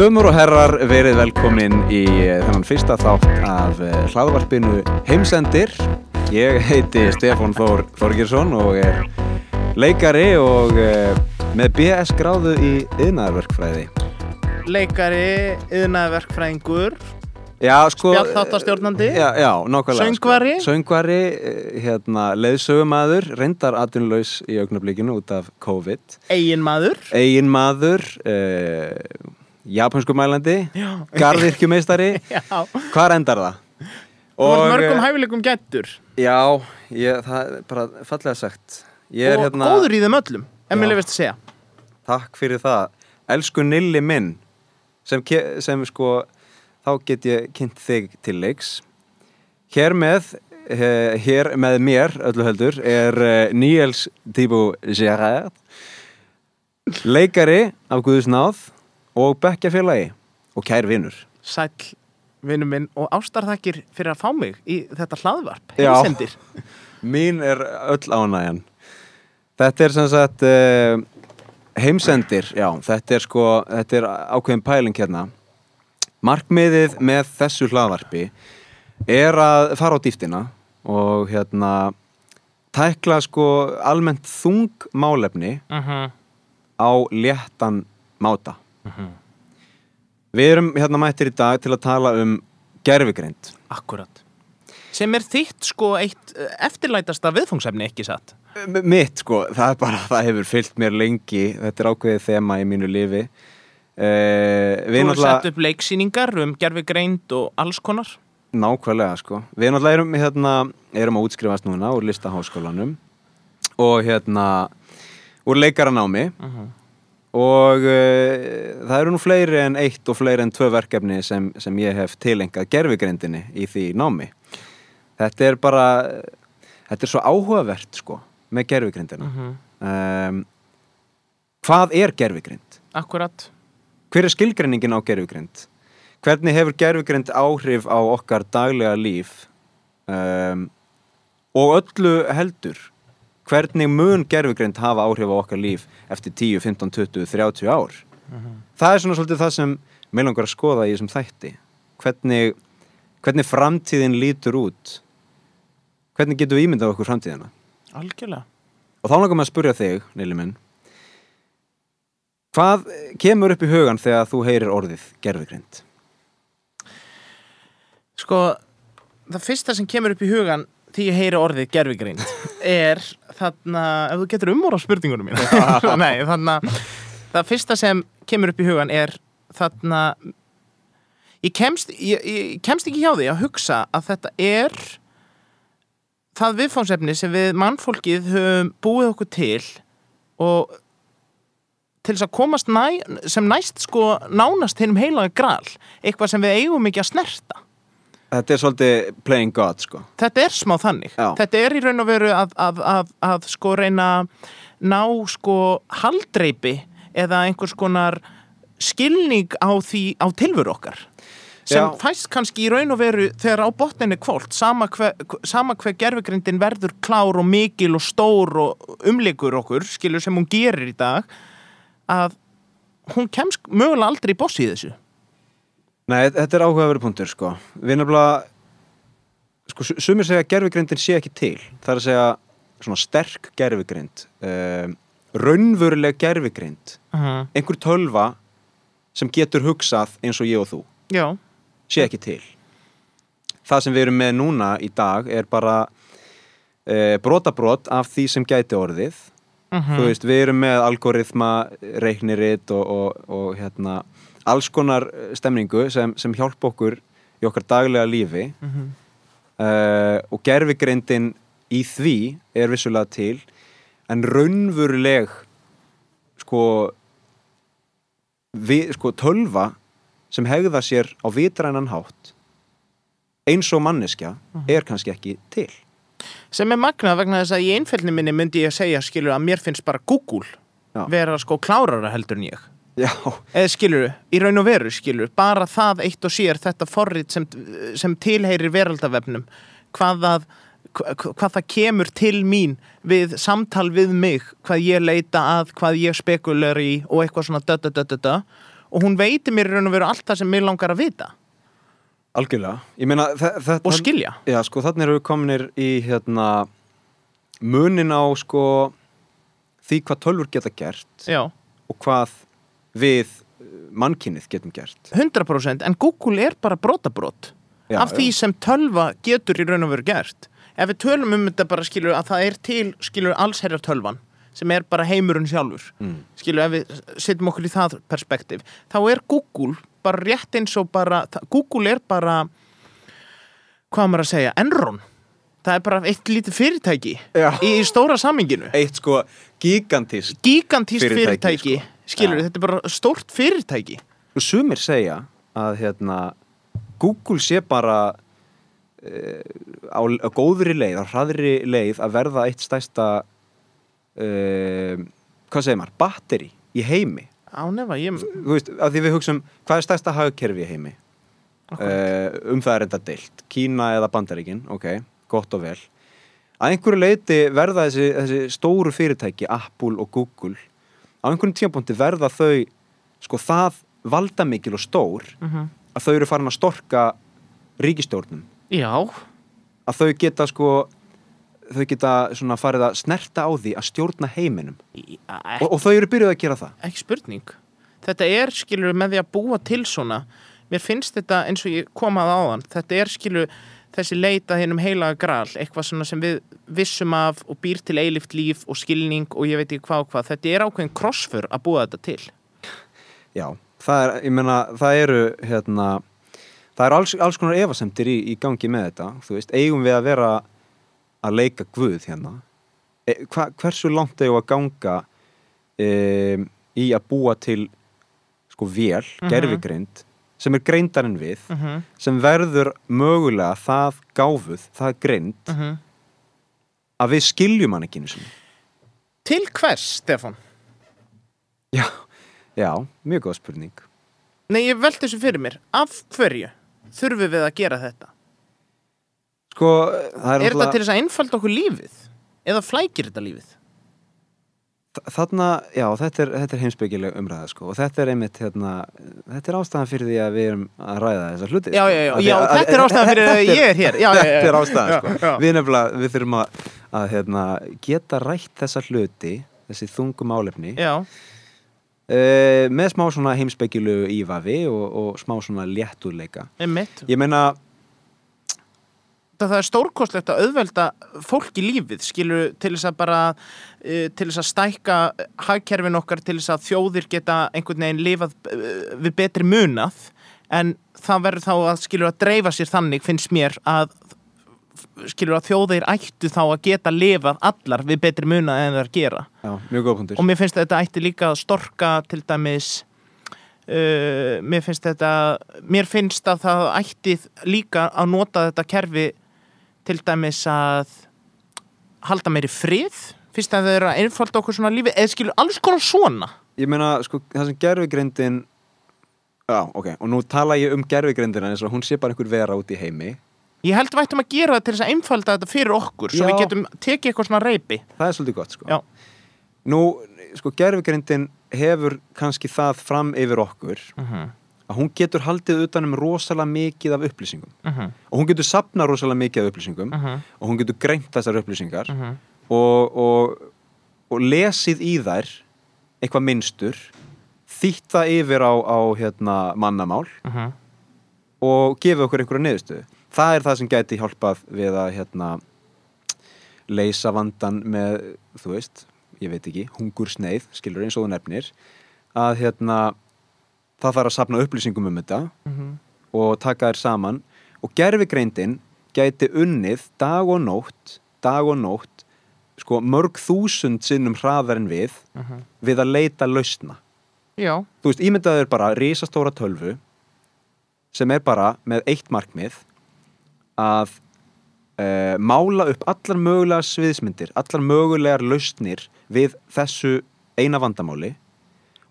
Dömur og herrar, verið velkomin í eh, þennan fyrsta þátt af eh, hlaðvarpinu Heimsendir. Ég heiti Stefán Þór Þorgirsson og er leikari og eh, með BS gráðu í yðnaðarverkfræði. leikari, yðnaverkfræðingur Já, sko... Spjallþáttastjórnandi? Söngvari? Sko. Söngvari, eh, hérna, leiðsögumæður, reyndar atvinnulaus í augnablikinu út af COVID. eiginmaður Egin maður, uh, japansku mælandi, garðirkjumeistari. Já, Hvar endar það? þú varst mörgum hæfileikum gættur Já, ég, það er bara fallega sagt. Ég og hérna góður í þeim öllum en mér lefist að segja. Takk fyrir það. Elsku Nilli minn sem, sem sko þá get ég kynnt þig til leiks. Hér með hér með mér öllu heldur er eh, Níels Tíbu Gerard leikari af Guðsnáð og bekkjafélagi og kær vinnur Sæll vinnu minn og ástarþakkir fyrir að fá mig í þetta hlaðvarp heimsendir. Mín er öll ánægjan. Þetta er sem sagt uh, heimsendir, já, þetta er sko þetta er ákveðin pæling hérna. Markmiðið með þessu hlaðvarpi er að fara á dýftina og hérna tækla sko almennt þung málefni uh -huh. á léttan máta Við erum hérna mættir í dag til að tala um gerfigreind Akkurat sem er þitt sko eitt eh, eftirlætasta viðfóngsefni ekki satt? M- Mitt sko, það er bara, það hefur fyllt mér lengi, þetta er ákveðið þema í mínu lifi. Uh, Þú hefur sett upp leiksýningar um gerfi greind og alls konar? Nákvæmlega sko. Við náttúrulega erum, hérna, erum að útskrifast núna úr listaháskólanum og hérna, úr leikaranámi og uh, það eru nú fleiri en eitt og fleiri en tvö verkefni sem, sem ég hef tilengað gerfigreindinni í því námi. Þetta er bara, þetta er svo áhugavert sko með gerfigreindina um, Hvað er gerfigreind? Akkurat Hver er skilgreiningin á gerfigreind? Hvernig hefur gerfigreind áhrif á okkar daglega líf? Um, og öllu heldur hvernig mun gerfigreind hafa áhrif á okkar líf eftir 10, 15, 20, 30 ár? Það er svona svolítið það sem mér langar að skoða í þessum þætti. Hvernig, hvernig framtíðin lítur út. Hvernig getum við ímyndað okkur framtíðina? Algjörlega. Og þá langar maður að spurja þig, Nili minn hvað kemur upp í hugan þegar þú heyrir orðið gerfigreind? Sko, það fyrsta sem kemur upp í hugan því ég heyri orðið gerfigreind er þarna, ef þú getur umóra spurningunum mín Nei, þarna það fyrsta sem kemur upp í hugan er þarna ég kemst, ég, ég kemst ekki hjá því að hugsa að þetta er það viðfánsefni sem við mannfólkið höfum búið okkur til og til þess að komast næ, sem næst sko nánast hinnum heilaga gral eitthvað sem við eigum ekki að snerta Þetta er svolítið playing God sko. Þetta er smá þannig. Já. þetta er í raun og veru að, að, að, að sko reyna ná sko haldreipi eða einhvers konar skilning á því á tilveru okkar. Sem Já. fæst kannski í raun og veru þegar á botninni kvólt sama hver, sama hver gerfugrindin verður klár og mikil og stór og umleikur okkur skilur sem hún gerir í dag að hún kemst mögulega aldrei í bossi í þessu Nei, þetta er áhugaverið punktur sko. Við nefnilega sko, su- sumir segja að gerfigreindin sé ekki til. Það er að segja svona sterk gerfigreind um, raunveruleg gerfigreind uh -huh. einhver tölva sem getur hugsað eins og ég og þú Já, sé ekki til. Það sem við erum með núna í dag er bara uh, brotabrot af því sem gæti orðið. Uh þú veist, við erum með algoritma reiknirit og, og, og hérna, alls konar eh, stemningu sem, sem hjálpa okkur í okkar daglega lífi. Uh, og gerfigreindin í því er vissulega til en raunveruleg sko, við, sko tölva sem hegða sér á vitrænan hátt eins og manneskja er kannski ekki til. Sem er magnað vegna þess að í einfellni minni myndi ég segja skilur að mér finnst bara Google Já. vera sko klárara heldur en ég Skilur, í raun og veru skilur bara það eitt og sér þetta forrit sem, sem tilheyrir veraldavefnum hvað, að, hva- hvað það kemur til mín við samtal við mig hvað ég leita að, hvað ég spekular í og eitthvað svona dö, dö, dö, dö, dö. og hún veitir mér í raun og veru allt það sem mér langar að vita. Algjörlega. Ég meina og skilja. Já, sko, þannig erum við kominir í hérna munin á sko því hvað tölfur geta gert Já, og hvað við eh, mannkynnið getum gert. 100% en Google er bara brotabrot Já, af því sem tölva getur í raun og veru gert. Ef við tölum um þetta bara skilur að það er til skilur allsherjar tölvan sem er bara heimurinn sjálfur. Mm. skilur ef við setjum okkur í það perspektiv þá er Google bara rétt eins og bara Google er bara hvað maður að segja, Enron. Það er bara eitt lítið fyrirtæki í, í stóra saminginu Eitt sko gigantist gigantíst fyrirtæki, Fyrirtæki, sko. Skilur Já. þetta er bara stórt fyrirtæki. Og sumir segja að hérna Google sé bara uh, á, á góðri leið, á hraðri leið að verða eitt stærsta uh, hvað segir maður, batteri í heimi. Ánefa, ég þú veist, að því við hugsum hvað er stærsta hagkerfi í heimi? Uh, um það er enda deilt. Kína eða Bandaríkin, ok, gott og vel. Að einhverju leiti verða þessi, þessi stóru fyrirtæki Apple og Google á einhverjum tímapunkti verða þau sko það valdamikil og stór Mhm. að þau eru farin að storka ríkistjórnum já, að þau geta sko þau geta svona farið að snerta á því að stjórna heiminum. Í- og, og þau eru byrjuð að gera það. Ekki spurning. Þetta er skilur með því að búa til svona mér finnst þetta eins og ég kom að áðan þetta er skilur þessi leita hennum heilaga gral eitthvað svona sem við vissum af og býr til eilift líf og skilning og ég veit ekki hvað og hvað. Þetta er ákveðin krossför að búa þetta til. Já, það er, ég meina, það eru hérna, það eru alls, alls konar efasemtir í, í gangi með þetta, þú veist, eigum við að vera að leika guð hérna? E, hva, hversu langt eigum að ganga e, í að búa til sko vél, Mhm. gerfigreind sem er greindarinn við mm -hmm. sem verður mögulega það gáfuð, það greind Mhm. að við skiljum hann ekki einu sinni. til hvers, Stefan? Já, já, mjög góð spurning Nei, ég veldi þessu fyrir mér af hverju þurfum við að gera þetta? Sko, það er, Er þetta til þess að einfalda okkur lífið? Eða flækir þetta lífið? Þarna, já, þetta er, þetta er heimsbyggileg umræða sko og þetta er einmitt, hérna, þetta er ástæðan fyrir því að við erum að ræða þessar hluti Já, sko. já, já, því já, að- þetta er ástæðan fyrir að þetta ég er hér. Já, já, já, Þetta er ástæðan já, sko. já. Við nefnilega, við þurfum að, að hérna, geta rætt þessa hluti þessi þungum álefni Já, uh, með smá svona heimsbyggilu ívafi og, og smá svona léttúrleika einmitt. Ég meina, það er stórkostlegt að auðvelda fólki lífið, skilur til þess að bara uh, til þess að stækka hagkerfin okkar til þess að þjóðir geta einhvern veginn lifað uh, við betri munað. En það verður þá að skilur að dreifa sér þannig finnst mér að skilur að þjóðir ættu þá að geta lifað allar við betri munað en það gera. Já, mjög góð punktur. Og mér finnst þetta ætti líka að storka til dæmis uh, mér finnst þetta mér finnst að það ætti líka að nota þetta kerfi til dæmis að halda meiri frið fyrst að það er að einfalda okkur svona lífi eða skilur alls konar svona Ég meina, sko, það sem gerfigreindin Já, ok, og nú tala ég um gerfigreindina eins og hún sé bara einhver vera út í heimi ég held við ættum að gera það til þess að einfalda þetta fyrir okkur svo Já. við getum tekið eitthvað svona reypi Það er svolítið gott, sko Já. Nú, sko, gerfigreindin hefur kannski það fram yfir okkur uh -huh. Að hún getur haldið utanum rosalega mikið af upplýsingum Uh -huh. og hún getur sapnað rosalega mikið af upplýsingum Uh -huh. og hún getur greint þessar upplýsingar Uh -huh. og, og, og lesið í þær eitthvað minnstur þýtt það yfir á, á hérna, mannamál og gefið okkur einhverja niðurstöðu það er það sem gæti hjálpað við að hérna, leysa vandan með, þú veist ég veit ekki, hungursneið, skilur eins og þú nefnir að hérna það þarf að sapna upplýsingum um þetta Uh -huh. og taka þær saman og gerfigreindin gæti unnið dag og nótt dag og nótt sko mörg þúsund sinnum hraðar en við Uh -huh. við að leita lausna já, þú veist, ímyndaður bara risastóra tölvu sem er bara með eitt markmið að uh, mála upp allar mögulegar sviðsmyndir, allar mögulegar lausnir við þessu eina vandamáli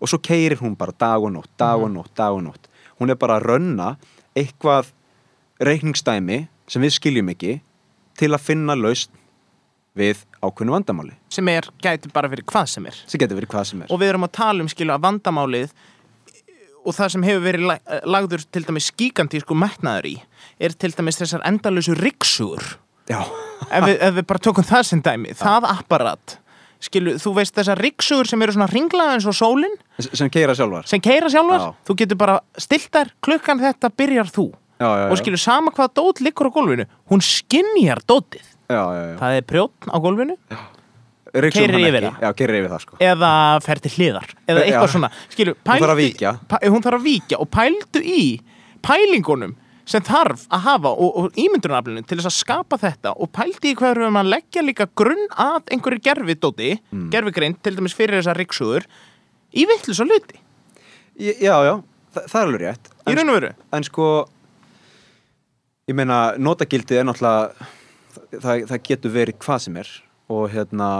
og svo keirir hún bara dag og nótt, dag og nótt, dag og nótt. Hún er bara að rönna eitthvað reikningsdæmi sem við skiljum ekki til að finna lausn við ákveðnu vandamáli. Sem er, gæti bara fyrir hvað sem er. Sem getur verið hvað sem er. Og við erum að tala um skilu að vandamálið og það sem hefur verið lag- lagður til dæmis gigantísku metnaður í er til dæmis þessar endalösu riksugur Já, ef, við- ef við bara tökum það sem dæmi það apparat Skilu, þú veist þessar riksugur sem eru svona ringlaða eins og sólin? S- sem keira sjálfar. Sem keira sjálfar, Já. þú getur bara stilt þær klukkan þetta byrjar þú. Já, já, og skilur sama hvað dót liggur á gólfinu hún skinjar dótið. Það er prjótn á gólfinu. Hann yfir keirir yfir það sko. Eða fer til hliðar eða eitthvað svona. Skilur, Hún þarf hún þarf að víkja og pældu í pælingunum sem þarf að hafa og, og ímyndunaraflinu til þess að skapa þetta og pældi í við að leggja líka grunn að einhverju gerfidóti mm. gerfigreind til dæmis fyrir þessar riksugur í vittlis og hluti Ég- Já, já, það, það er alveg rétt í raun og veru en sko Ég meina, notagildið er náttúrulega það, það getur verið hvað sem er og hérna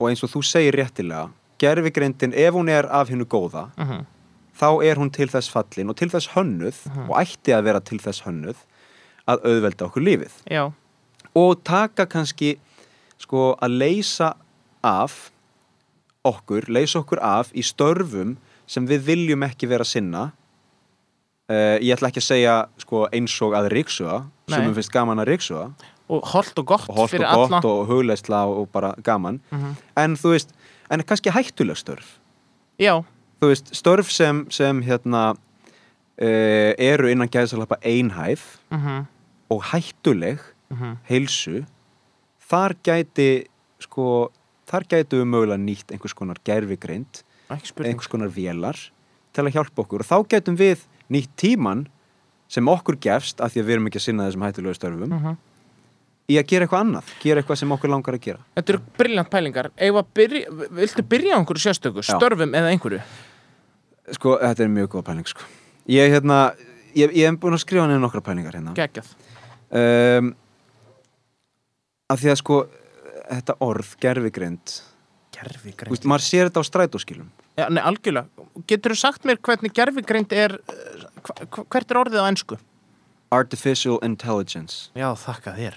og eins og þú segir réttilega gerfigreindin, ef hún er af hennu góða Mhm. Þá er hún til þess fallin og til þess hönnuð og ætti að vera til þess hönnuð að auðvelda okkur lífið. Já, og taka kannski sko að leysa af okkur, leysa okkur af í störfum sem við viljum ekki vera sinna. Uh, ég ætla ekki að segja sko, eins og að ríksuga sem við finnst gaman að ríksuga og holdt og gott og fyrir og gott alla. og hugleisla og bara gaman. Mhm. en þú veist, en kannski hættuleg störf. Já, þú veist, störf sem, sem hérna uh, eru innan gæðsalapa einhæf mhm, og hættuleg mhm. heilsu þar gæti sko, þar gætu við mögulega nýtt einhvers konar gerfigreind einhvers konar vélar til að hjálpa okkur. Og þá gætum við nýtt tíman sem okkur gefst af því að við erum ekki að sinna þessum hættulegu störfum Mhm. í að gera eitthvað annað, gera eitthvað sem okkur langar að gera. Þetta eru briljant pælingar. Byrja, Viltu byrja á einhverju sérstöku, störfum eða einhverju? Sko, þetta er mjög góð pæling sko. ég, hérna, ég, ég hef búin að skrifa niður nokkra pælingar hérna Geggjað um, af því að sko þetta orð, gerfigreind Gerfi Þú veist, maður sér þetta á strætóskilum Já, nei, algjörlega. Getur þú sagt mér hvernig gerfigreind er, hva- hvert er orðið á ennsku? Artificial Intelligence Já, þakka þér.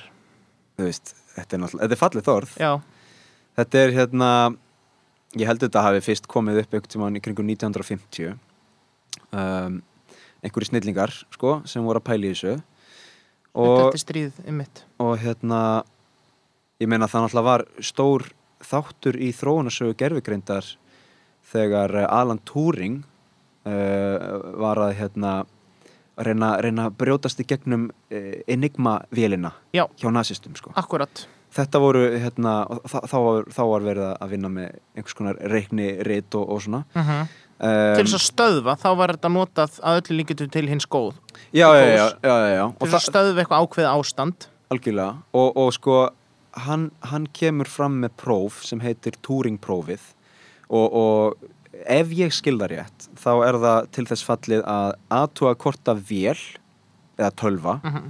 þú veist, þetta er náttúrulega, þetta er fallið orð Já, þetta er hérna ég held þetta hafi fyrst komið upp einhvern tímann í kringum 1950 um, einhverju snillingar sko, sem voru að pæla í þessu og, og hérna ég meina það náttúrulega var stór þáttur í þróunarsögu gerfigreindar þegar eh, Alan Turing uh, var að hérna reyna, reyna brjótast í gegnum uh, Enigma-vélina Já. hjá nazistum sko. Akkurat. Þetta voru hérna, þá, var, þá var verið að vinna með einhvers konar reikni, rit og, og svona Uh um, Til þess að stöðva, þá var þetta notað að öllu líkitum til hins góð. já, já, já, já. Til þess að stöðva eitthvað ákveð ástand. algjörlega og, og sko, hann, hann kemur fram með próf sem heitir Turing-prófið og, og ef ég skilða rétt þá er það til þess fallið að aðtúa hvort að vél eða tölva Uh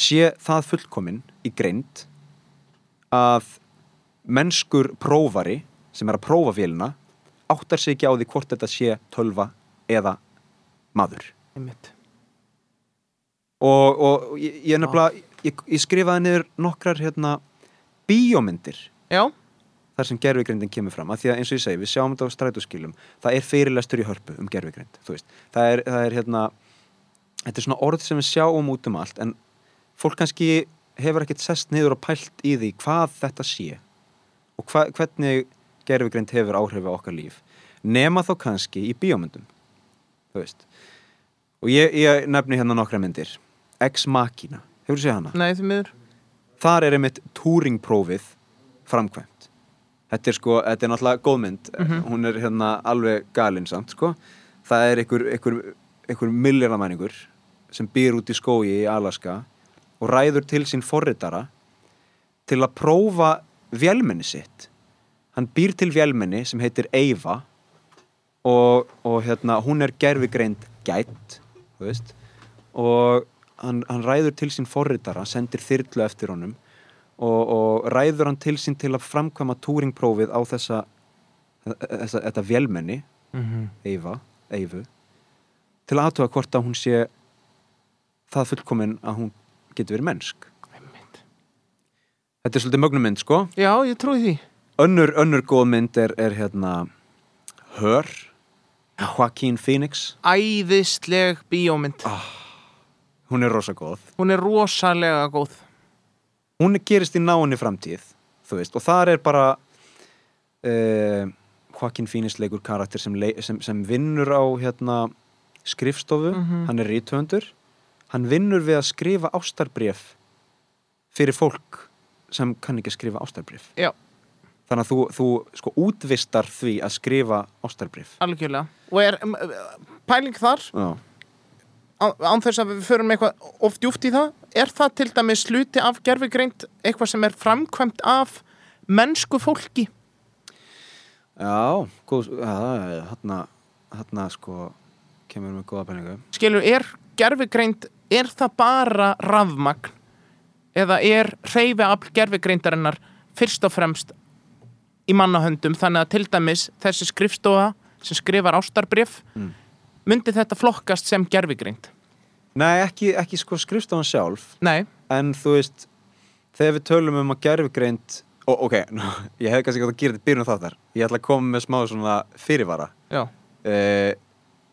sé það fullkomin í greind að mennskur prófari sem er að prófa vélina áttar sig ekki á því hvort þetta sé tölva eða maður. Ymmit. og, og ég, ég nefnilega ég, ég skrifaði niður nokkrar hérna bíómyndir Já, þar sem gerfigreindin kemur fram. Að því að eins og ég segi, við sjáum þetta á strætóskilum það er fyrirlestur í hörpu um veist, það er, það er hérna þetta er svona orð sem við sjáum út um allt en fólk kannski hefur ekkert sest niður og pælt í því hvað þetta sé og hva, hvernig gerfigreind hefur áhrif á okkar líf nema þá kannski í bíómyndum þú veist. Og ég, ég nefni hérna nokkra myndir. Ex Machina, hefur þú séð hana? nei því miður. þar er einmitt Turing-prófið framkvæmt. Þetta er sko, þetta er náttúrulega góðmynd hún er hérna alveg galinn samt sko, það er einhver, einhver, einhver milljarðamæningur sem býr út í skógi í Alaska og ræður til sín forritara til að prófa vélmenni sitt. Hann býr til vélmenni sem heitir Eva og, og hérna, hún er gerfigreind gætt og hann, hann ræður til sín forritara, sendir þyrlu eftir honum og, og ræður hann til sín til að framkvæma túringprófið á þessa, þessa þetta vélmenni, Mm Eifa, Eifu til að aðtuga hvort að hún sé það fullkomin að hún getur verið mennsk. Þetta er svolítið mögnumynd sko. Já, ég trúi því. önnur, önnur góð mynd er, er hérna Hör Joaquin Phoenix. Æðisleg bíómynd. Hún er rosa góð. Hún er rosalega góð. Hún gerist í náinni framtíð veist, og þar er bara uh, Joaquin Phoenix leikur karakter sem, sem, sem vinnur á hérna, skrifstofu. Mhm. hann er rítvöndur hann vinnur við að skrifa ástarbref fyrir fólk sem kann ekki skrifa ástarbref já, þannig að þú, þú sko útvistar því að skrifa ástarbref algjörlega. Og er um, pæling þar? Án þess að við förum eitthvað of djúft í það er það til dæmis sluti af gerfigreind eitthvað sem er framkvæmt af mennsku fólki? Já, góð, já, hérna, hérna sko kemur með góða penningu skilur, er gerfigreind er það bara rafmagn? Eða er hreyfi af gerfigreindarinnar fyrst og fremst í mannahöndum? Þannig að til dæmis þessi skrifstofa sem skrifar ástarbrif Mm. myndi þetta flokkast sem gerfigreind Nei, ekki, ekki sko skrifstofan sjálf. Nei, en þú veist þegar við tölum um að gerfugreind og ok, nú, ég hef kannski gott að gera þetta byrjun þáttar. Ég ætla að koma með smá svona fyrirvara. Já. Uh,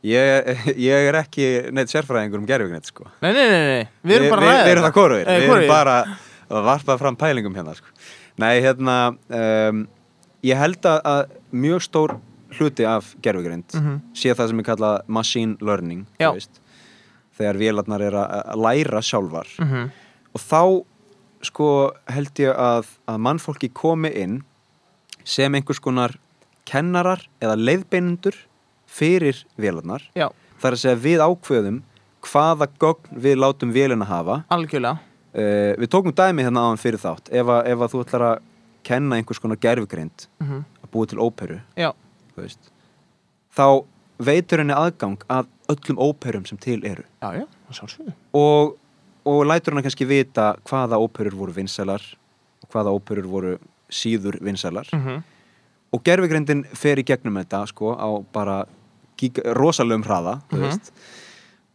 ég, ég er ekki neitt sérfræðingur um gerfugreind sko nei, nei, nei, nei. við erum bara að við, við erum það Eh, við erum bara að varpa fram pælingum hérna sko. nei, hérna um, ég held að, mjög stór hluti af gerfugreind Mhm. sé það sem er kallað machine learning þú veist, þegar vélarnar er að, læra sjálfar Mhm. og þá sko held ég að, að mannfólki komi inn sem einhvers konar kennarar eða leiðbeinendur fyrir vélarnar. Já, þar að segja við ákveðum hvaða gögn við látum vélina hafa. Algjörlega. Uh, við tókum dæmi hérna áðan fyrir þátt. Ef að, ef að þú ætlar að kenna einhvers konar gerfugreind Mhm. að búa til óperu þá veitur henni aðgang að öllum óperum sem til eru. Já, já, og, og lætur hann kannski vita hvaða óperur voru vinsælar og hvaða óperur voru síður vinsælar. Mhm. og gerfigreindin fer í gegnum þetta sko á bara gíg, rosalegum hraða Mhm. veist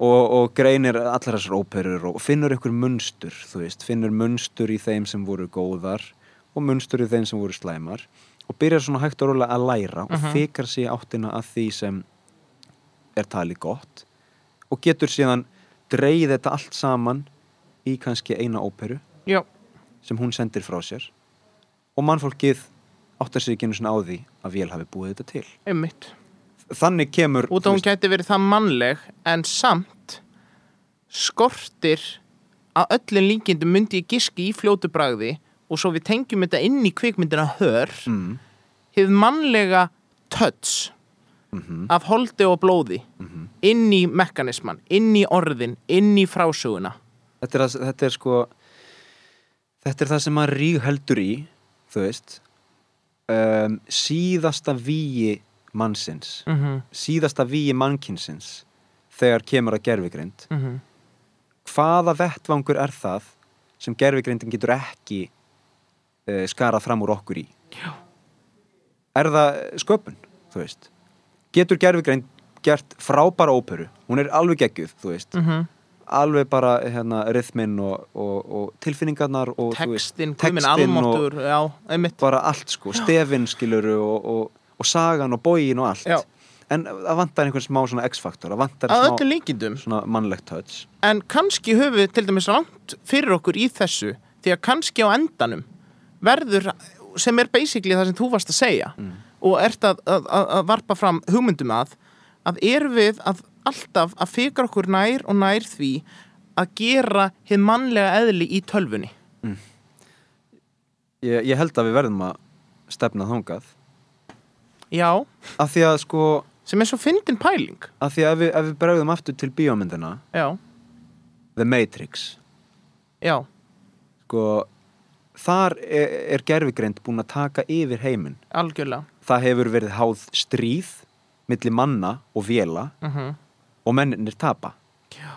og, og greinir allar þessar óperur og finnur einhver munstur veist, finnur munstur í þeim sem voru góðar og munstur í þeim sem voru slæmar og byrjar svona hægt og rólega að læra og Mhm. fikar sig í áttina að því sem er talið gott og getur síðan dreigð þetta allt saman í kannski eina óperu já, sem hún sendir frá sér og mannfólkið áttar sig ekki einu svona á því að vél hafi búið þetta til einmitt þannig kemur út að hún gæti verið það mannleg en samt skortir að öllum líkindum myndi ég giski í fljótu bragði og svo við tengjum þetta inn í kvikmyndina hör mm, hefur mannlega töts mm af holdi og blóði Mhm. inn í mekanisman, inn í orðin inn í frásöguna. Þetta, er, að- þetta er sko þetta er það sem maður ríg heldur í þú veist. Um, síðasta víi mannsins. Mm -hmm. síðasta víi mannkinsins þegar kemur að gerfigreind Mm hvaða vettvangur er það sem gerfigreindin getur ekki uh, skarað fram úr okkur í? Já. er það sköpun þú veist? Getur gerfigreind gert frábæra óperu? Hún er alveg geggjuð þú veist. Mhm. alveg bara hérna rithminn og, og, og tilfinningarnar og textin, guðminn textinn almáttur já, bara allt sko, stefin skiluru og, og, sagan og bógin og allt. Já. en það vantar einhvern smá svona x-faktor það vantar að smá líkindum. svona mannlegt touch. En kannski höfum við til dæmis langt fyrir okkur í þessu því að kannski á endanum verður sem er basically það sem þú varst að segja Mm. og ert að, að, að, varpa fram hugmyndum að að erum við að alltaf að fikra okkur nær og nær því að gera hið mannlega eðli í tölfunni ég, ég held að við verðum að stefna þangað já, af því að sko sem er svo fyndin pæling. af því að ef við, ef við bregðum aftur til bíómyndina já, The Matrix. Já, sko þar er, er gerfigreind búin að taka yfir heiminn. Algjörlega. Það hefur verið háð stríð milli manna og vela mm og menninir tapa. Já.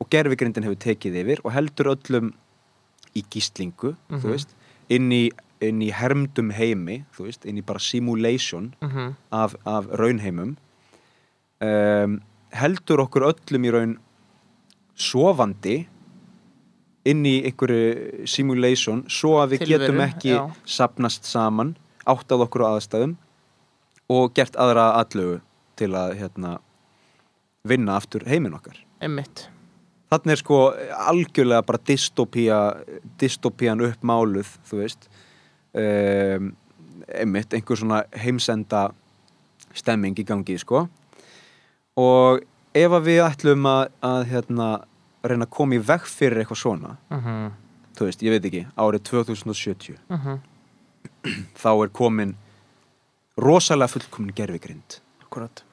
og gerfigreindin hefur tekið yfir og heldur öllum í gíslingu Mhm. þú veist, inn í, inn í hermdum heimi þú veist, inn í bara simulation mm af, af raunheimum um, heldur okkur öllum í raun sofandi inn í einhverju simulation svo að við Tilveru, getum ekki já. sapnast saman áttað okkur á aðstæðum og gert aðra aðlögu til að hérna, vinna aftur heiminn okkar. Einmitt. Þannig er sko algjörlega bara dystopía dystopían uppmáluð þú veist um, einmitt, einhver svona heimsenda stemming í gangi sko. Og ef að við ætlum að, að hérna, reyna að koma í veg fyrir eitthvað svona uh þú veist, ég veit ekki, árið 2070 -huh. þá er komin rosalega fullkomin gerfigrind akkurat.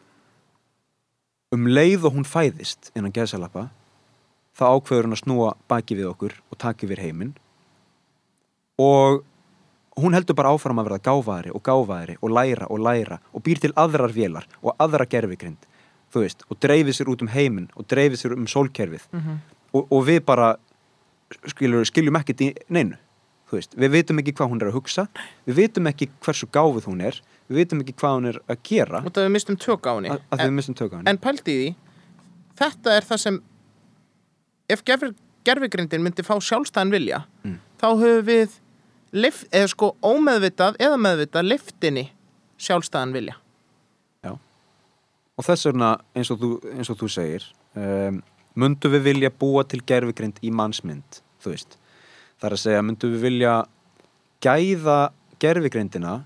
Um leið og hún fæðist innan gerðsalappa þá ákveður hún að snúa baki við okkur og taka yfir heiminn. Og hún heldur bara áfram að verða gáfaðari og gáfaðari og læra og læra og býr til aðrar vélar og aðra gerfigrind þú veist, og dreifir sér út um heiminn og dreifir sér um sólkerfið. Uh og, og við bara skilur, skiljum ekkert í neinu veist, við vitum ekki hvað hún er að hugsa við vitum ekki hversu gáfuð hún er við vitum ekki hvað hún er að gera. Út af við mistum tök á henni. En pældi í því þetta er það sem ef gerfi, gerfigrindin myndi fá sjálfstæðan vilja Mm. þá höfum við lif, eða sko ómeðvitað eða meðvitað liftinni sjálfstæðan vilja. Og þess vegna eins og þú, eins og þú segir um, myndu við vilja búa til gerfigrind í mannsmynd þú veist, það er að segja myndu við vilja gæða gerfigrindina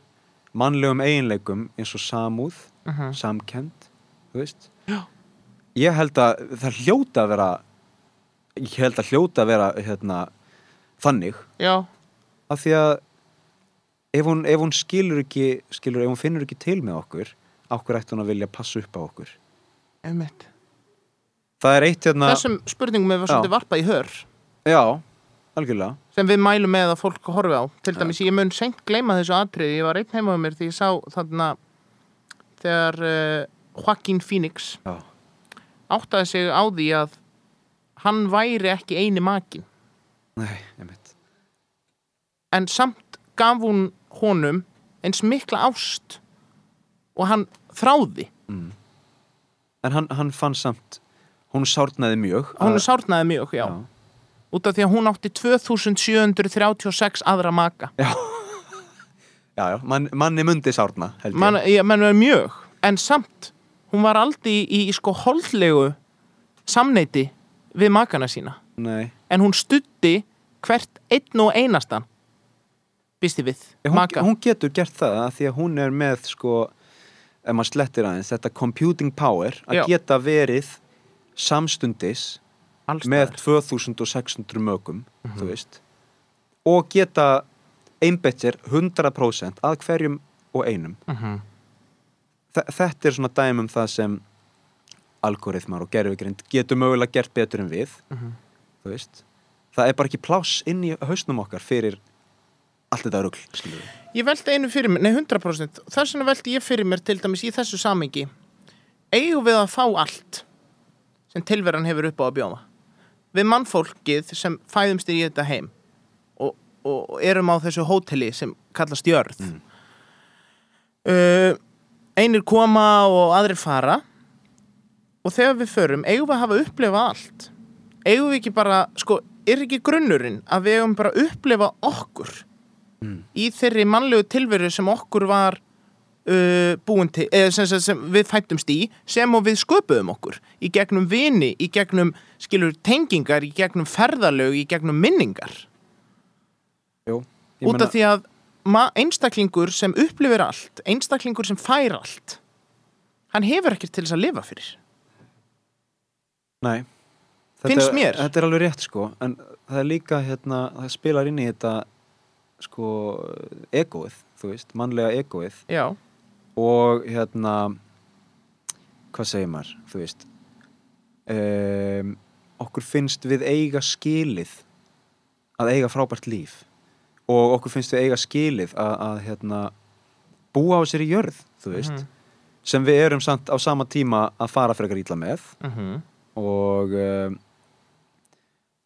mannlegum eiginleikum eins og samúð uh -huh. samkend, þú veist? Já. ég held að það hljóta að vera ég held að hljóta að vera hérna, þannig. Já, af því að ef hún, ef hún skilur ekki skilur, ef hún finnur ekki til með okkur okkur ætti hún að vilja passa upp á okkur? Einmitt. Það er eitt hérna þessum spurningum er Já. svolítið varpað í hör. Já, algjörlega. Sem við mælum með að fólk horfi á. Til dæmis ég mun seint gleyma þessu atriði. Ég var einn heima með mér því ég sá þarna þegar uh, Joaquin Phoenix já, áttaði sig á því að hann væri ekki eini makin nei, einmitt en samt gaf hún honum eins mikla ást og hann þráði. Mm. en hann, hann fann samt hún sárnaði mjög hún að- sárnaði mjög, já, já, út af því að hún átti 2736 aðra maka. Já, já, mann, manni mundi sárna Man, ég, menn mjög. En samt, hún var aldrei í, í sko holdlegu samneiti við makana sína. Nei, en hún studdi hvert einn og einastan býsti við, Já, hún, hún getur gert það að því að hún er með sko, ef maður slettir aðeins þetta computing power að Já. geta verið samstundis Alls með staðar. 2600 mögum þú veist og geta einbeitt sér 100% að hverjum og einum Mhm. Þe- þetta er svona dæmum það sem algoritmar og gerfigrind getur mögulega gert betur en við þú veist það er bara ekki pláss inn í hausnum okkar fyrir allt þetta rugl skilur við Ég veldi einu fyrir mér, nei 100% þess vegna veldi ég fyrir mér til dæmis í þessu samengi eigum við að fá allt sem tilveran hefur upp á að bjóða? Við mannfólkið sem fæðumst í þetta heim og, og erum á þessu hóteli sem kallast jörð. Mm. uh, einir koma og aðrir fara. Og þegar við förum eigum við að hafa upplifað allt? Eigum við ekki bara, sko, er ekki grunnurinn að við eigum bara að upplifa okkur Mm. í þeirri mannlegu tilveru sem okkur var uh, búin til, eða sem, sem, sem við fættumst í sem og við sköpuðum okkur í gegnum vini, í gegnum skilur tengingar, í gegnum ferðalög í gegnum minningar Jú, út af því að einstaklingur sem upplifir allt einstaklingur sem fær allt hann hefur ekkert til þess að lifa fyrir Nei Finnst þetta, mér. Þetta er alveg rétt sko En það er líka hérna Það spilar inn í þetta Sko Egoið, þú veist, mannlega egoið já, Og hérna Hvað segir maður, þú veist um, Okkur finnst við eiga skilið Að eiga frábært líf. Og okkur finnst við eiga skilið Að, að hérna Búa á sér í jörð, þú veist Mhm. Sem við erum samt á sama tíma Að fara frekar ítla með. Uh og um,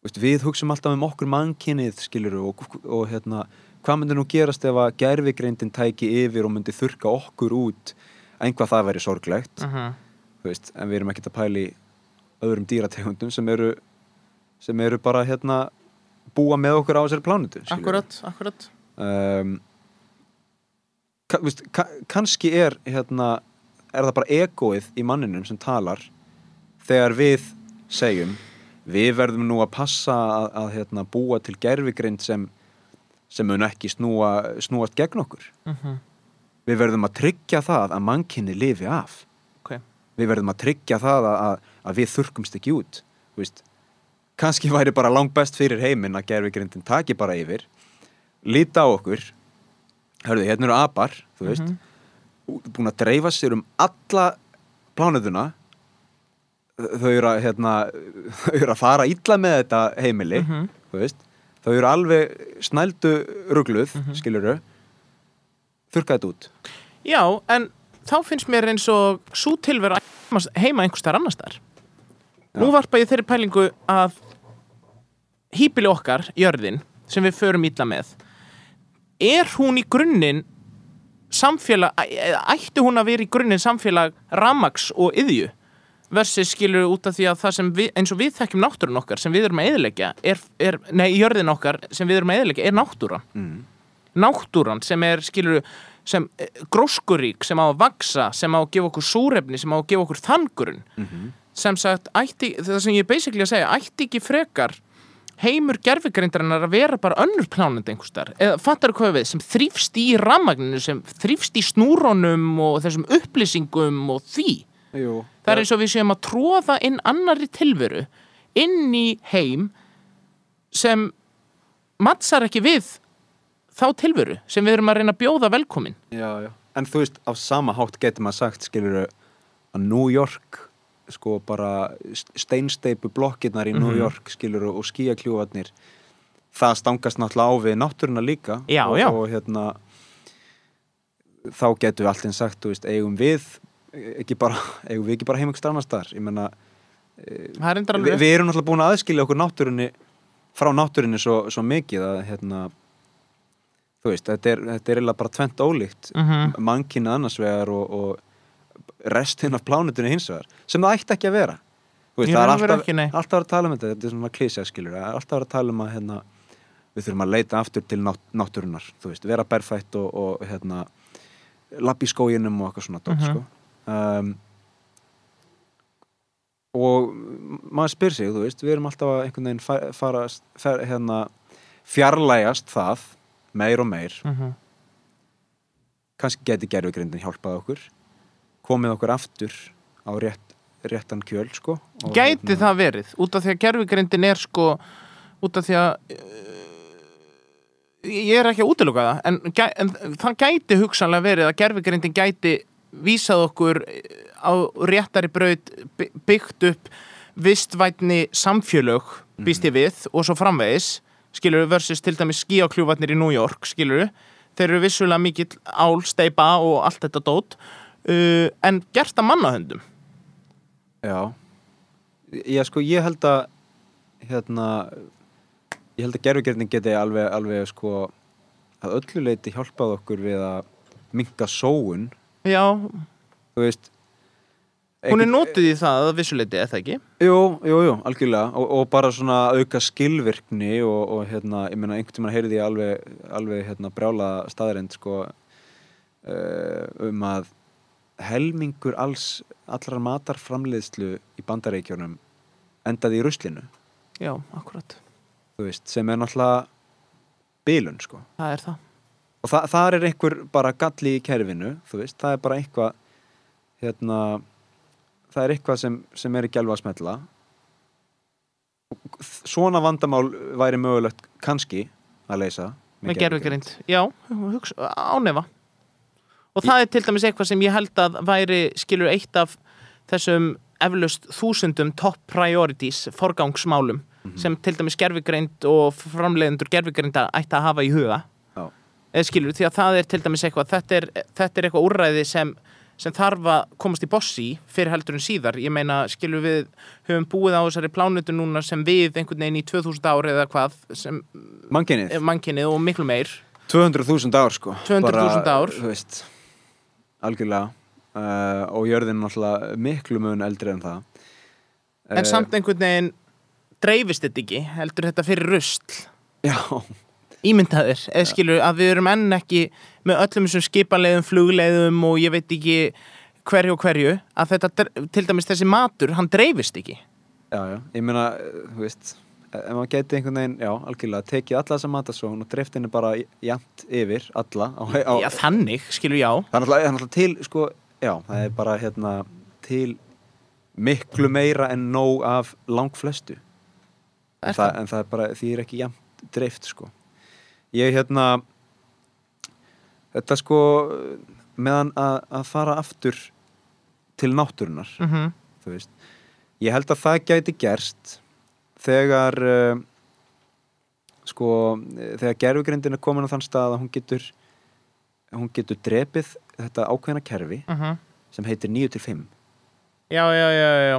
veist, við hugsum alltaf um okkur mannkynnið skiluru og, og hérna, hvað myndi nú gerast ef að gerfigreindin tæki yfir og myndi þurka okkur út? Einhvað það væri sorglegt. Þú veist, en við erum ekkert að pæli öðrum dýrategundum sem eru sem eru bara hérna búa með okkur á þessari plánutu akkurat, akkurat. Um, ka, veist, ka, kannski er hérna er það bara egoið í manninum sem talar þegar við segjum við verðum nú að passa að, að hérna, búa til gerfigrind sem, sem mun ekki snúa, snúast gegn okkur Mhm. við verðum að tryggja það að mannkinni lifi af Ok. við verðum að tryggja það að, að, að við þurrkumst ekki út veist. kannski væri bara langt best fyrir heiminn að gerfigrindin taki bara yfir líta á okkur hörðu, hérna eru apar þú veist, Mhm. búin að dreifa sér um alla plánutuna þau eru að hérna, þau eru að fara illa með þetta heimili Mhm. þú veist, þau eru alveg snældu rugluð, mm. -hmm. skiluru þurrka þetta út Já, en þá finnst mér eins og svo tilvera heima einhvers þar annars þar. Nú varpa ég þeirri pælingu að hýpili okkar, jörðin, sem við förum illa með, er hún í grunninn samfélag, ætti hún að vera í grunninn samfélag ramags og yðju versus skilur út af því að það sem við, eins og við þekkjum náttúrun okkar sem við erum að eðilegja er, er, nei, jörðin okkar sem við erum að eðilegja er náttúran. Mm. náttúran sem er skilur sem eh, gróskurík, sem á að vaksa sem á að gefa okkur súrefni, sem á að gefa okkur þangurinn Mm sem sagt, ætti, það sem ég er basically að segja ætti ekki frekar heimur gerfigrindarinnar að vera bara önnur plánund einhverstaðar, eða fattar hvað við? Sem þrýfst í rammagninu, sem þrýfst í snúrónum og þessum upplýsingum og því, Jú, það er eins og við séum að tróða inn annari tilveru inn í heim sem mattsar ekki við þá tilveru sem við erum að reyna að bjóða velkomin já, já. En þú veist, á sama hátt getur maður sagt, skilur að New York, sko bara steinsteipu blokkirnar í New Mhm. York, skilur og skíakljúfarnir, það stangast náttúrulega á við náttúruna líka. Já, og. Og hérna, þá getur við alltaf sagt, þú veist, eigum við ekki bara, eigum við ekki bara heim ykkur annars þar, ég menna, endur við, við erum náttúrulega búin að aðskilja okkur náttúrunni, frá náttúrunni svo, svo mikið að, hérna, þú veist, þetta er, þetta er bara tvent ólíkt Mhm. mannkynna annars vegar og, og restin af plánutunni hins vegar sem það ætti ekki að vera veist, það er alltaf, ekki, alltaf að tala um þetta þetta er svona klísja skilur það er alltaf að tala um að hérna, við þurfum að leita aftur til nátt, náttúrunar þú veist, vera berfætt og, og hérna, lapp í skóginum og eitthvað svona dót, Mhm. sko. Um, og maður spyr sig, þú veist, við erum alltaf að einhvern veginn fa- fara, fer, hérna, fjarlægast það meir og meir Mhm. kannski geti gerfugrindin hjálpað okkur komið okkur aftur á rétt, réttan kjöl sko Gæti hérna- það verið, út af því að gerfugrindin er sko, út af því að uh, ég er ekki að útiloka það, en, en það gæti hugsanlega verið að gerfugrindin gæti vísað okkur eh, á réttari braut by- byggt upp vistvætni samfjölög, býst ég við og svo framvegis, skilur við versus til dæmis skíakljúvatnir í New York, skilur við þeir eru vissulega mikill ál, steipa og allt þetta dót. Uh, en gert að mannahöndum? Já. Já sko ég held að hérna ég held að gerfugrindin geti alveg, alveg sko að öllu leiti hjálpað okkur við að minka sóun Já, þú veist Hún er notuð í það að vissuleiti, eða ekki? Jú, jú, jú, algjörlega og, og bara svona auka skilvirkni og, og hérna, ég meina, einhvern tímann heyrði ég alveg, alveg hérna, brjála staðarind sko uh, um að helmingur alls allrar matarframleiðslu í bandareikjunum endaði í ruslinu Já, akkurat. veist, sem er náttúrulega bilun, sko Það er það. Og þa þar er einhver bara galli í kerfinu, þú veist, það er bara eitthvað hérna það er eitthvað sem, sem er ekki alveg að smetla svona vandamál væri mögulegt kannski að leysa Með gerfugrind. Já, hugsa, ánefa. Og það er til dæmis eitthvað sem ég held að væri, skilur, eitt af þessum eflaust þúsundum top priorities, forgangsmálum, sem til dæmis gerfugrind og framleiðendur gerfugrinda ætti að hafa í huga. Eða skilur, því að það er til dæmis eitthvað, þetta er, þetta er eitthvað úrræði sem, sem þarf að komast í bossi fyrir heldur en síðar. Ég meina, skilur við höfum búið á þessari plánutu núna sem við einhvern veginn í 2000 ári eða hvað, sem Mannkynið, mannkynnið og miklu meir. 200.000 ár sko. 200.000 Bara, ár. veist, algjörlega. Uh, og jörðin náttúrulega miklu mun eldri en það. En Eh, samt einhvern veginn dreifist þetta ekki, heldur þetta fyrir rusl? Já, ímyndaðir, eða skilur að við erum enn ekki með öllum þessum skipaleiðum, flugleiðum og ég veit ekki hverju og hverju að þetta, til dæmis þessi matur, hann dreifist ekki. Já, já, ég meina, eh, þú veist ef maður geti einhvern veginn, já, algjörlega tekið alla þessa matasón og dreift henni bara jæmt yfir, alla á, á, Já, þannig, skilur já. Er náttúrulega, það er til, sko já, það er bara, hérna, til miklu meira en nóg af langflestu. En það, en það er bara, því er ekki jæmt dreift, sko ég, hérna þetta, sko meðan að, að fara aftur til náttúrunar mm þú veist ég held að það gæti gerst þegar uh, sko þegar gerfugrindin er komin á þann stað að hún getur hún getur drepið þetta ákveðna kerfi sem heitir 9 til 5 Já, já, já, já, já.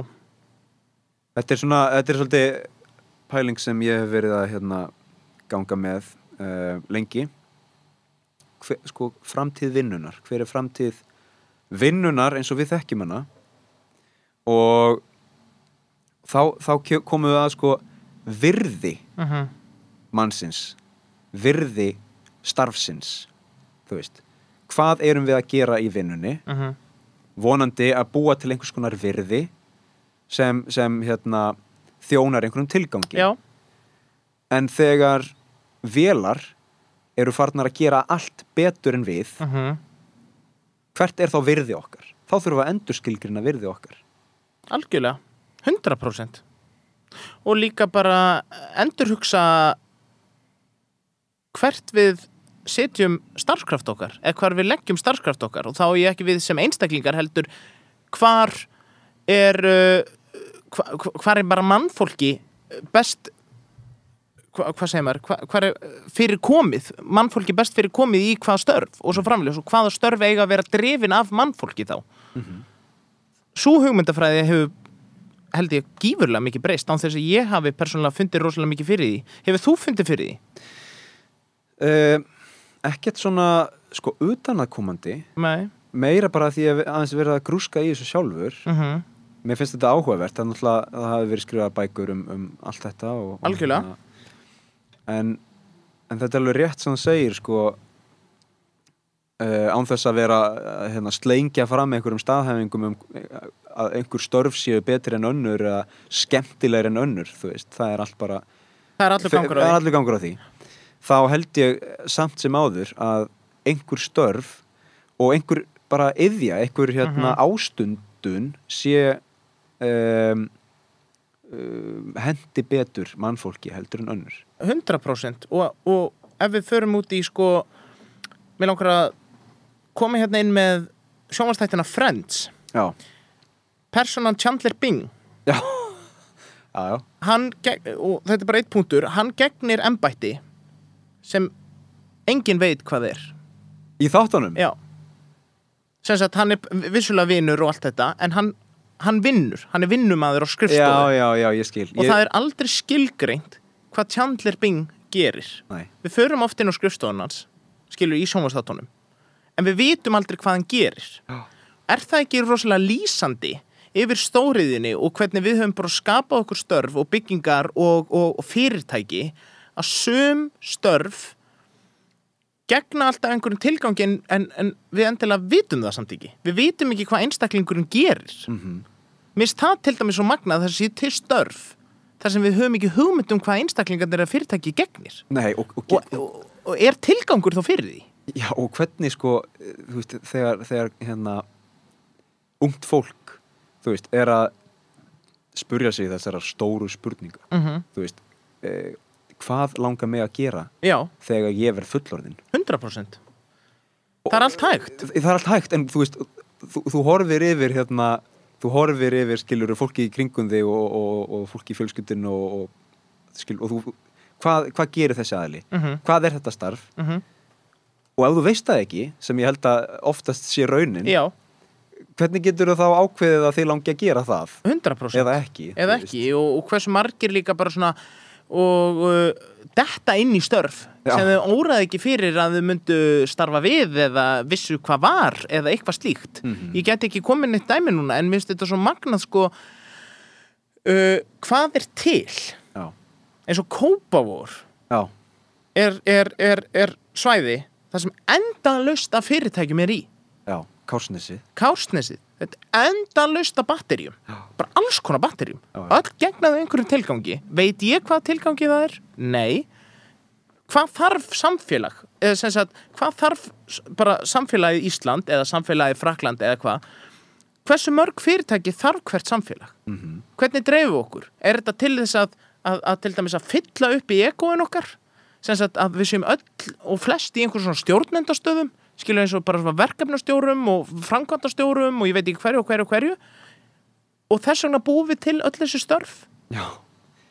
Þetta er svona, þetta er svolítið pæling sem ég hef verið að hérna, ganga með uh, lengi. Hver, sko framtíð vinnunar hver er framtíð vinnunar eins og við þekkjum hana? Og þá, þá komum við að sko virði Mhm. mannsins virði starfsins þú veist. Hvað erum við að gera í vinnunni? Mhm. vonandi að búa til einhvers konar virði sem, sem hérna, þjónar einhverjum tilgangi. Já, en þegar vélar eru farnar að gera allt betur en við mhm. hvert er þá virði okkar? Þá þurfum við að endurskilgrina virði okkar algjörlega 100% og líka bara endurhugsa hvert við setjum starfskraft okkar eða hvar við leggjum starfskraft okkar og þá er ég ekki við sem einstaklingar heldur hvar er uh, hva- hvar er bara mannfólki best hva, hvað segir maður, hva, hvar er fyrir komið, mannfólki best fyrir komið í hvaða störf og svo framlega, hvaða störf eiga að vera drifin af mannfólki þá? Svo hugmyndafræði hefur held ég gífurlega mikið breyst án þess að ég hafi persónulega fundið rosalega mikið fyrir því. Hefur þú fundið fyrir því? uh, Ekkert svona sko utanakomandi Nei. Meira bara því að aðeins verið að grúska í þessu sjálfur. Mm mér finnst þetta áhugavert það, er það hafi verið skrifað bækur um, um allt þetta og, og Algjörlega. En, en þetta er alveg rétt sem það segir sko uh, án þess að vera uh, hérna, slengja fram einhverjum staðhæfingum um uh, að einhver störf séu betri en önnur eða skemmtilegri en önnur það er allt bara Það er allur gangur á allur gangur á því. Þá held ég samt sem áður að einhver störf og einhver bara yðja, einhver hérna Mhm. ástundun sé um, hendi betur mannfólki heldur en önnur. 100% og, og ef við förum út í sko mér langar að koma hérna inn með sjónvastættina Friends. Já, Personan Chandler Bing. Já. Já, já, hann, geg- og þetta er bara eitt punktur hann gegnir embætti sem engin veit hvað er. Í þáttunum? Já. Sem sagt hann er vissulega vinnur og allt þetta en hann, hann vinnur, hann er vinnumadur á skrifstofu já, já, ég skil. Og það er aldrei skilgreint hvað Chandler Bing gerir. Nei. við förum oft inn á skrifstofun hans skilur í sjónvarsþáttunum en við vitum aldrei hvað hann gerir. Já. er það ekki rosalega lýsandi yfir stóriðinni og hvernig við höfum bara skapað okkur störf og byggingar og, og, og fyrirtæki að sum störf gegna alltaf einhverjum tilgangi en, en, en við endilega vitum það samt ekki við vitum ekki hvað einstaklingurinn gerir Mhm. Mér finnst það til dæmis svo magnað þess að sé til störf þar sem við höfum ekki hugmynd um hvað einstaklingarnir að fyrirtæki gegnir Nei, og, og, og, og, og er tilgangur þá fyrir því? Já, og hvernig sko, veist, þegar, þegar hérna ungt fólk, veist, er að spurja sig þessara stóru spurninga, Mm -hmm. þú veist, eh, hvað langar mig að gera Já, þegar ég verð fullorðin? 100% Það er allt hægt Það er allt hægt, en þú veist, þú, þú horfir yfir, hérna, þú horfir yfir, skilur, fólki í kringum þig og, og, og fólki í fjölskyldinu og, og, skilur, og þú, hvað, hvað gerir þessi aðli? mm -hmm. Hvað er þetta starf? Mm Og ef þú veist það ekki, sem ég held að oftast sé raunin, Já, hvernig getur þú þá ákveðið að þið langi að gera það 100% eða ekki Eða ekki og, og hversu margir líka bara svona og uh, detta inn í störf Já. sem þau óraði ekki fyrir að þau myndu starfa við eða vissu hvað var eða eitthvað slíkt. Mhm. ég get ekki komin eitt dæmi núna en minnst þetta svo magnað sko uh, hvað er til? Já, eins og Kópavór er, er, er, er svæði þar sem endalaust af fyrirtækjum er í. Já, Kársnesi. Kársnesið, þetta er endalaust af batterjum, bara alls konar batterjum öll gegnaðu einhverjum tilgangi. Veit ég hvað tilgangi það er? Nei. Hvað þarf samfélag eða sem sagt, hvað þarf bara samfélagið Ísland eða samfélagið Frakland eða hvað? Hversu mörg fyrirtæki þarf hvert samfélag? Mhm. hvernig dreifum við okkur? Er þetta til þess að, að, að til dæmis að fylla upp í egoin okkar? Sem sagt að við séum öll og flest í einhverjum svona stjórnendastöðum skilur eins og bara svona verkefnastjórum og framkvæmdastjórum og ég veit ekki hverju og hverju og hverju. Og þess vegna búum við til öll þessi störf. Já,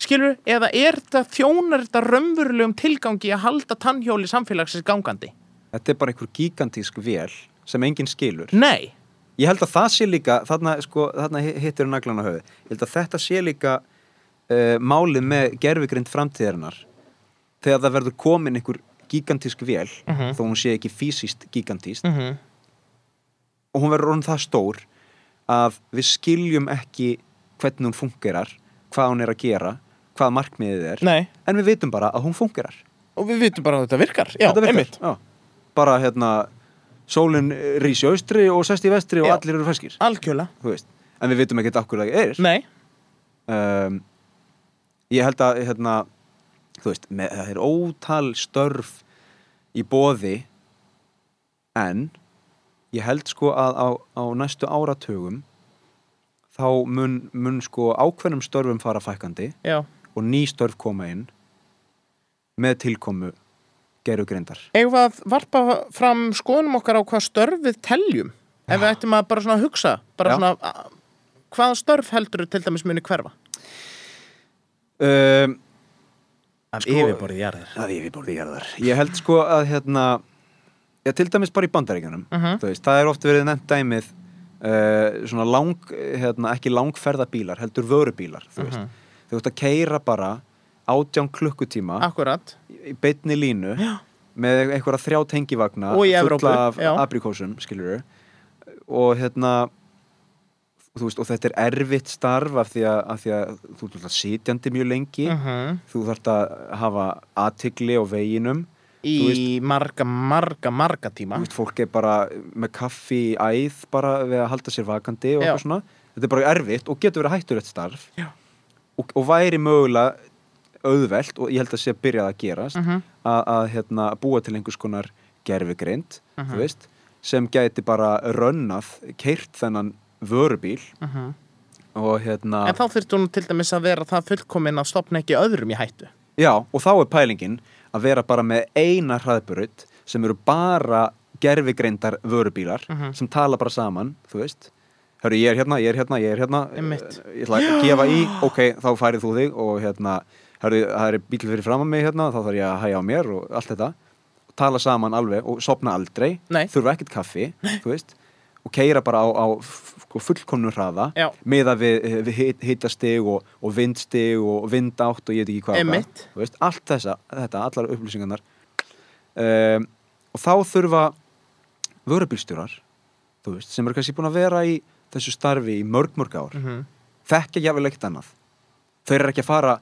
skilur, eða er þetta þjónar þetta raunverulegum tilgangi að halda tannhjóli samfélagsins gangandi? þetta er bara einhver gigantísk vél sem enginn skilur. Nei, Ég held að það sé líka, þarna, sko, þarna hittir naglan á höfu, ég held að þetta sé líka uh, málið með gerfigrind framtíðarinnar. Þegar það verður komin einhver gigantísk vél Mhm. þó hún sé ekki fysiskt gigantíst mm -hmm. og hún verður orðin það stór að við skiljum ekki hvernig hún fungerar, hvað hún er að gera hvað markmiðið er nei en við vitum bara að hún fungerar og við vitum bara að þetta virkar Já, Þetta virkar. einmitt, Já. bara hérna sólinn rís í austri og sest í vestri og Já. allir eru feskir en við vitum ekkert okkur það er Nei, um, ég held að hérna, þú veist, með, það er ótal störf í boði en ég held sko að á, á næstu áratugum þá mun, mun sko ákveðnum störfum fara fækkandi já og ný störf koma inn með tilkomu gerugreindar Eigum við að varpa fram skoðunum okkar á hvað störf við teljum ef við ættum að bara svona hugsa bara Já. svona, hvaða störf heldur til dæmis muni hverfa? um, Af Sko- yfirborðið jarðir að yfirborði jarðar ég held sko að hérna já, til dæmis bara í bandaríkjunum Mhm. þú veist, það er oft verið nefnt dæmið uh, svona lang, hérna, ekki langferða bílar, heldur vörubílar þú veist, Mhm. þú veist að keira bara átján klukkutíma Akkurat í beinni línu Já. með einhverja þrjá tengivagna fulla af já. abrikósum, skilur og hérna þú veist, og þetta er erfitt starf af því að, af því að þú ert sitjandi mjög lengi Mhm. þú þarft að hafa aðtigli á veginum Í marga, marga, marga tíma veist, fólk er bara með kaffi í æð bara við að halda sér vakandi og þetta er bara erfitt og getur verið hættulegt starf Já. og, og væri mögulega auðvelt og ég held að sé að byrjað að gerast Mhm. að, að hérna, búa til einhvers konar Mhm. þú veist, sem gæti bara rönnað, keirt þennan vörubíl. Mhm. og hérna En þá þurftu hún til dæmis að vera það fullkomin að stopna ekki öðrum í hættu. Já, og þá er pælingin að vera bara með eina hraðburut sem eru bara gerfigreindar vörubílar Mhm. sem tala bara saman, þú veist. Hörru, ég er hérna, ég er hérna, ég er hérna. Eh, Ég ætla að gefa í, ok, þá færið þú þig og hérna, hörru, það er bíl fyrir fram að mig hérna, þá þarf ég að hæja á mér og allt þetta. Tala saman alveg og sopna aldrei. Nei. þurfa ekkert kaffi, þú veist. Og keira bara á, á sko, fullkomnum hraða Já. miða við, við hit- hitastig og, og vindstig og vindátt og ég veit ekki hvað. Einmitt. Þú veist, allt þessa, þetta, allar upplýsingarnar um, og þá þurfa vörubílstjórar veist, sem eru kannski búin að vera í þessu starfi í mörg mörg ár Mhm. þekkja jáfnvel ekkert annað þeir eru ekki að fara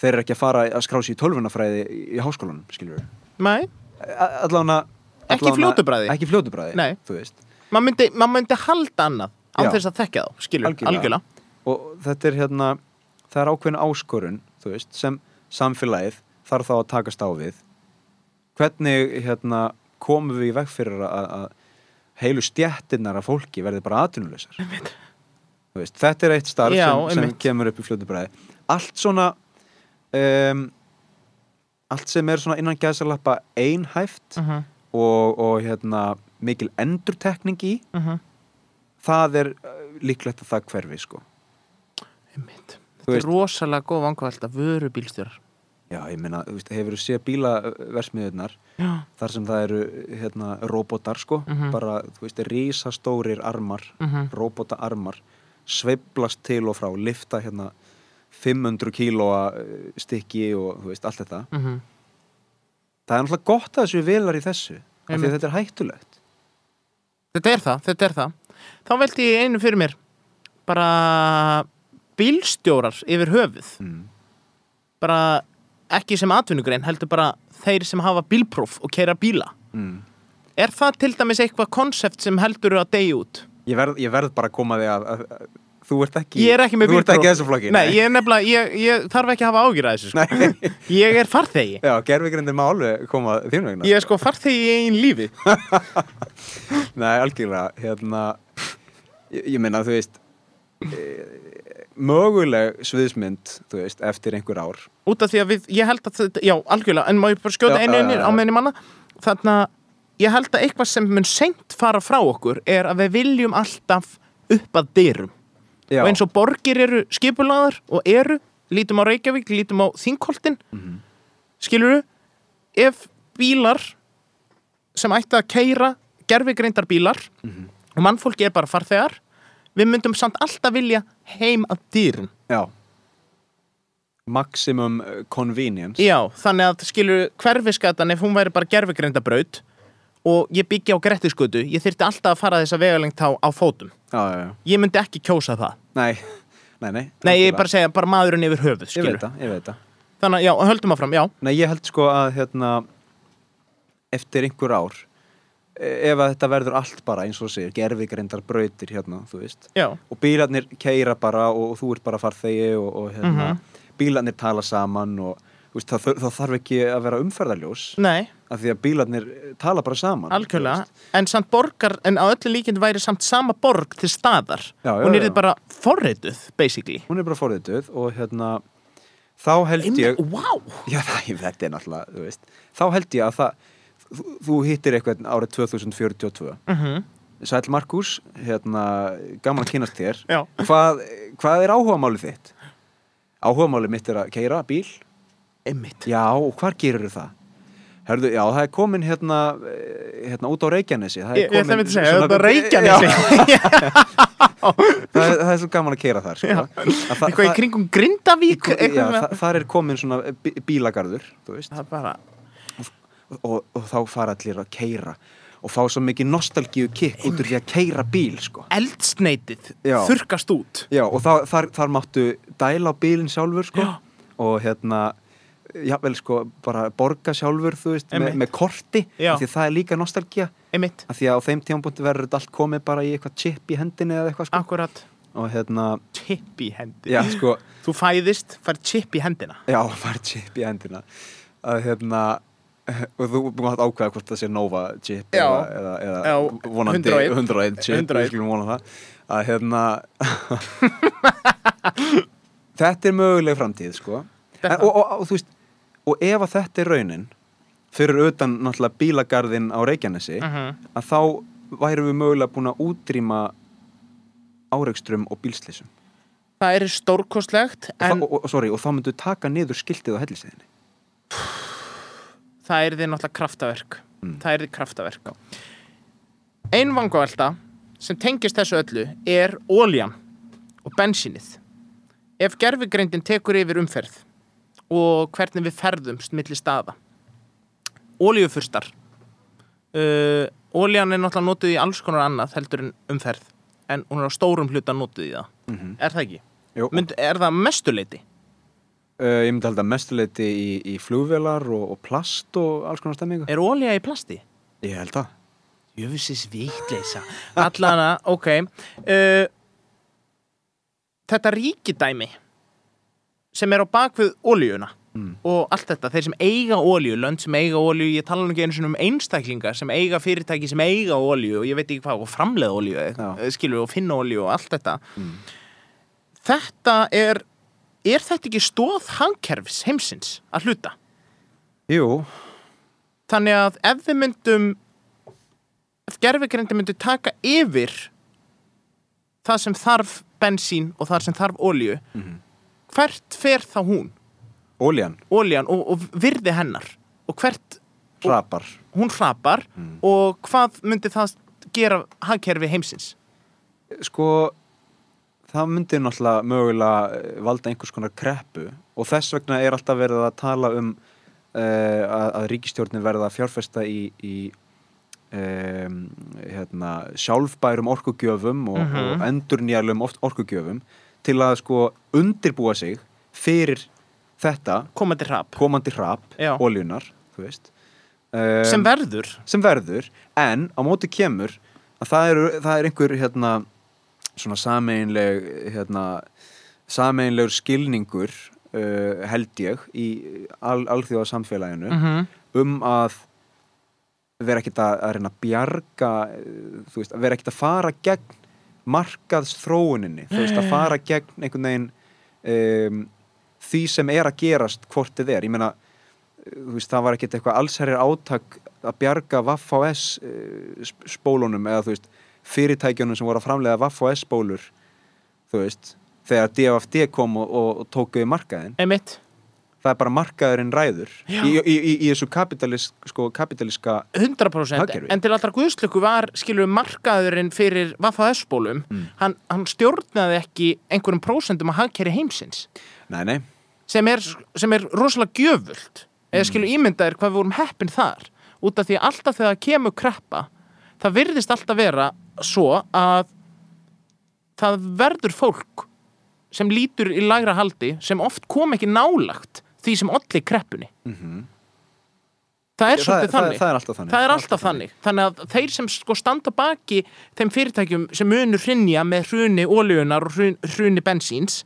þeir eru ekki að fara að skrá sér í tölvunafræði í, í háskólanum, skilur við Nei, allána Ekki fljótu bragði. ekki fljótu bræði, Nei. þú veist maður myndi, mað myndi halda annað án þess að þekkja þá, skilur, Algjörlega. algjörlega, og þetta er hérna það er ákveðin áskorun þú veist, sem samfélagið þarf þá að takast á við. Hvernig hérna komum við í veg fyrir að, heilu stjættinnar af fólki verði bara atvinnuleysar veist, þetta er eitt starf Já, sem, sem kemur upp í fljótu bræði allt svona um, allt sem er svona innan gæðsalappa einhæft uh og, og hérna mikil endurtekning í það er uh, líklegt að það hverfi sko. Einmitt. Þetta er rosalega góð vangvælt að vöru bílstjórar Já, ég meina, hefur þú séð bílaversmiðunar þar sem það eru hérna, robotar sko, Mhm. bara, þú veist, risastórir armar, Mhm. robotaarmar sveiflast til og frá lifta hérna 500 kílóa eh, stykki og þú veist, allt þetta. Mhm. Það er náttúrulega gott að þessu velar í þessu af því að þetta er hættulegt. Þetta er það, þetta er það Þá velti ég einu fyrir mér bara bílstjórar yfir höfuð mm. bara ekki sem atvinnugrein heldur bara þeir sem hafa bílpróf og keira bíla Mm. Er það til dæmis eitthvað konsept sem heldur að deyja út? Ég verð, ég verð bara að koma því að, að, að þú ert ekki Ég er ekki með Þú ert ekki þessu flokki Nei, ég er nefnilega, ég, ég þarf ekki að hafa ágjur að þessu sko. Nei. Ég er farþegi Já, gerfigrindir má alveg koma þín vegna Ég er sko farþegi í einn lífi Nei, algjörlega hérna, ég, ég meina, þú veist e, möguleg sviðsmynd, þú veist, eftir einhver ár. Út af því að við, ég held að þetta, já, algjörlega En má ég bara skjóta einu já, á meðin manna? Þannig að ég held að eitthvað sem mun seint fara frá okkur Er að við viljum alltaf upp að dyrum. Já, Og eins og borgir eru skipulaðar og eru Lítum á Reykjavík, lítum á Þingholtin Mhm. Skilurðu? Ef bílar sem ætti að keira gerfigreindar bílar Mhm. og mannfólki er bara farþegar. Við myndum samt alltaf vilja heim að dýrin. Já. Maximum uh, convenience. Já, þannig að skilur hverfiskatan ef hún væri bara gerfigreindabraut og ég byggi á Grettisgötu ég þyrfti alltaf að fara þessa vegalengt á, á fótum. Já, já, já. ég myndi ekki kjósa það. Nei, nei, nei Nei, ég bara segja, bara maðurinn yfir höfuð Ég skilur veit það, ég veit það. Þannig að, já, höldum áfram, já. Nei, ég held sko að hérna eftir einhver ár ef að þetta verður allt bara eins og segir gerfigrindar brautir hérna, þú veist. Já, og bílarnir keira bara og, og þú ert bara farþegi og, og hérna, Mhm. bílarnir tala saman og veist, það, það þarf ekki að vera umferðarljós. Nei, af því að bílarnir eh, tala bara saman veist. En samt borgar, en á öllu líkindi væri samt sama borg til staðar. Já, Hún er bara forrituð, basically. Hún er bara forðituð og hérna þá held ég Wow Já, það, ég- þetta er náttúrulega, þú veist. Þá held ég að það þú, hittir eitthvað árið 2042 mm Sæl Markus, hérna gaman að kynast þér. Já. hvað, hvað er áhugamálið þitt? Áhugamálið mitt er að keira bíl. Einmitt. Já, og hvar gerir það? Hörðu, já, það er komin hérna, eh, hérna út á Reykjanesi. Það er Ég, ég komin að segja, svona- Reykjanesi. Það, er, það er svo gaman að keira þar sko. Já. Eitthvað í kringum Grindavík Já, það, þar er komin svona bí- bílagarður, Það er bara og, og þá fara allir að keira og fá svo mikið nostalgíu kikk út úr því að keira bíl sko. eldsneitið þurkast út. Já, og þá, þar, þar máttu dæla á bílinn sjálfur sko. Og hérna jafnvel sko bara borga sjálfur veist, með, með korti því að það er líka af því að á þeim tímapunkti verður allt komið bara í eitthvað chip í hendinni eða eitthvað sko. akkurat. Og hérna, chip í hendi já sko. Þú fæðist, fær chip í hendina. Já, bara chip í hendina. Að hérna og þú mátt ákveða hvort það sé Nova chip Já. eða, eða, eða vonandi 101. 101 chip, 101. við skulum vona það að hérna þetta er möguleg framtíð sko en, og, og, og þú veist og ef að þetta er raunin fyrir utan náttúrulega bílagarðin á Reykjanesi Mhm. að þá værum við mögulega búin að útrýma áreikstrum og bílslýsum það er stórkostlegt en og, og, þá myndu taka niður skiltið á helliseiðinni það er því náttúrulega kraftaverk Mm. það er því kraftaverk ein vangavelta sem tengist þessu öllu er óljan og bensínið ef gerfigreindin tekur yfir umferð og hvernig við ferðumst milli staða ólíufurstar uh, óljan er náttúrulega notuð í alls konar annað heldur en umferð en hún er á stórum hluta notuð í það Mhm. er það ekki? Mynd, er það mestuleiti? Uh, ég myndi halda mestuleiti í, í flugvelar og, og plast og alls konar stemmingu Er ólja í plasti? ég held það Jöfisins vitleisa Allana, ok uh, Þetta ríkidæmi sem er á bakvið ólíuna Mm. og allt þetta, þeir sem eiga ólíu lönd sem eiga ólíu, ég tala nú ekki einu sinni um einstaklingar sem eiga fyrirtæki sem eiga ólíu og ég veit ekki hvað, og framleða ólíu Já. skilur, og finna ólíu og allt þetta Mm. þetta er er þetta ekki stóð hangkerfis heimsins að hluta? Jú, Þannig að ef við myndum ef gerfigreindi myndi taka yfir það sem þarf bensín og það sem þarf ólíu Mhm. hvert fer þá hún, óljan, ólían og, og virði hennar og hvert hrapar hún hrapar Mm. og hvað myndi það gera hagkerfi heimsins sko það myndi náttúrulega mögulega eh, valda einhvers konar kreppu. Og þess vegna er alltaf verið að tala um uh, að, að ríkistjórnin verða að fjárfesta í, í um, hérna, sjálfbærum orkugjöfum og, Mhm. og endurnýjarlum orkugjöfum til að sko undirbúa sig fyrir þetta komandi hrap. komandi hrap, Já. óljunar þú veist. Um, sem verður. sem verður. En á móti kemur að það er, það er einhver hérna, svona sameinleg hérna, sameinlegur skilningur uh, held ég í al, alþjóða samfélaginu mm um að vera ekkert að, að reyna að bjarga uh, þú veist, að vera ekkert að fara gegn markaðsþróuninni. Þú veist, að fara gegn einhvern veginn um, því sem er að gerast hvort þið er, ég meina þú veist, það var ekkert eitthvað allsherjar átak að bjarga Vaff AS uh, spólunum eða þú veist fyrirtækjunum sem voru að framlega Vaff AS spólur þú veist, þegar DFD kom og, og, og tók við markaðin einmitt, það er bara markaðurinn ræður. Í, í, í, í þessu kapitalist, sko, kapitaliska 100% Hagkerfi. en til allra guðslöku var skilur markaðurinn fyrir Vaffa-S-bólum Mm. hann, hann stjórnaði ekki einhverjum prósentum að hagkerri heimsins. Nei, nei, sem er, sem er rosalega gjöfult. Eða skilur ímyndaðir hvað við vorum heppin þar. Út af því að alltaf þegar það kemur kreppa það virðist alltaf vera svo að það verður fólk sem lítur í lægra haldi sem oft kom ekki nálagt því sem olli kreppunni. Mm það er svolítið þannig. það er alltaf þannig. Það er alltaf þannig. Þannig. Að þeir sem sko standa baki þeim fyrirtækjum sem munu hrinja með hruni ólíunar og hrun, hruni bensíns,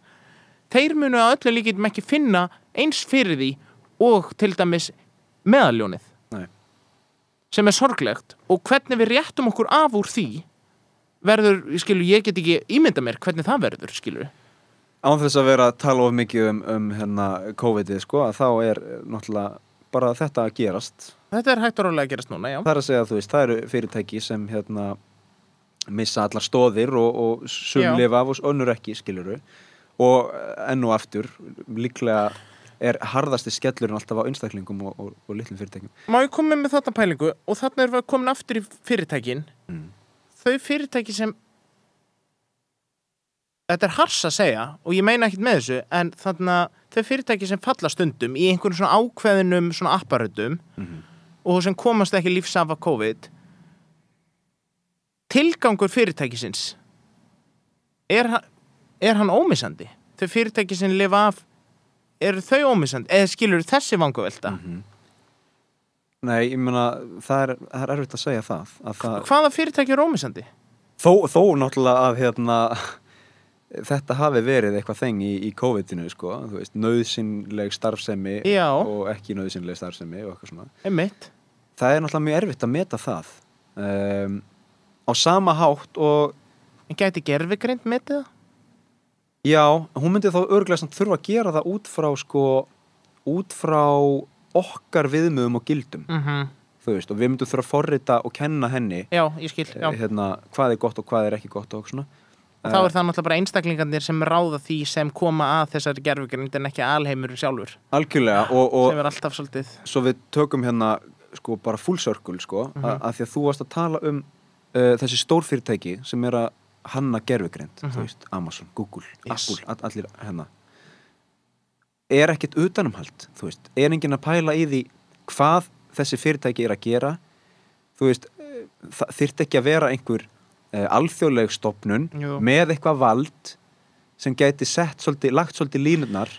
þeir munu að öllu líkindum ekki finna eins fyrir því og til dæmis meðaljónið. Nei. sem er sorglegt og hvernig við réttum okkur af úr því verður, skilu, ég get ekki ímynda mér hvernig það verður, skilu. án þess að vera að tala of mikið um, um hérna, COVID-ið sko, að þá er eh, náttúrulega bara þetta að gerast Þetta er hægt og rálega að gerast núna, já. það er að segja þú veist, það eru fyrirtæki sem hérna missa allar stóðir og, og Já. sum lifa af og önnur ekki, skiluru og enn og aftur líklega er harðasti skellurinn alltaf á einstaklingum og, og, og litlum fyrirtækjum Má ég koma með þetta pælingu og þarna erum við komin aftur í fyrirtækin Mm. Þau fyrirtæki sem þetta er hars að segja og ég meina ekkert með þessu en þarna þau fyrirtæki sem falla stundum í einhvern svona ákveðinum svona apparutum Mhm. og sem komast ekki lífs af að COVID tilgangur fyrirtækisins er, er hann ómissandi þau fyrirtæki sem lifa af eru þau ómissandi eða skilur þessi vangavelta Mhm. Nei, ég meina það er, það er erfitt að segja það, að það hvaða fyrirtæki er ómissandi? þó, þó náttúrulega að hérna þetta hafi verið eitthvað þeng í, í COVID-inu sko, þú veist, nöðsynleg starfsemi Já. og ekki nöðsynleg starfsemi og eitthvað svona Einmitt. það er náttúrulega mjög erfitt að meta það um, á sama hátt og En gæti gerfigreind metið já, hún myndi þá örglega þurfa að gera það út frá sko, út frá okkar viðmöðum og gildum Mm -hmm. veist, og við myndum þurfa að forrita og kenna henni Já, skil, já. eh, hérna, hvað er gott og hvað er ekki gott og svona Og þá er það náttúrulega bara einstaklingarnir sem ráða því sem koma að þessari gerfugrind en ekki alheimur sjálfur. algjörlega og, og sem er alltaf svolítið. svo við tökum hérna sko bara full circle sko Mhm. að, að því að þú varst að tala um uh, þessi stórfyrirtæki sem er að hanna þú Mhm. veist, Amazon, Google, Yes. Apple, all, allir hérna er ekkert utanumhald, þú veist, er enginn að pæla í því hvað þessi fyrirtæki er að gera þú veist, eh, það þyrfti ekki að vera einhver uh, alþjóðleg stopnun Jú. með eitthvað vald sem gæti sett svolítið, lagt svolítið línunar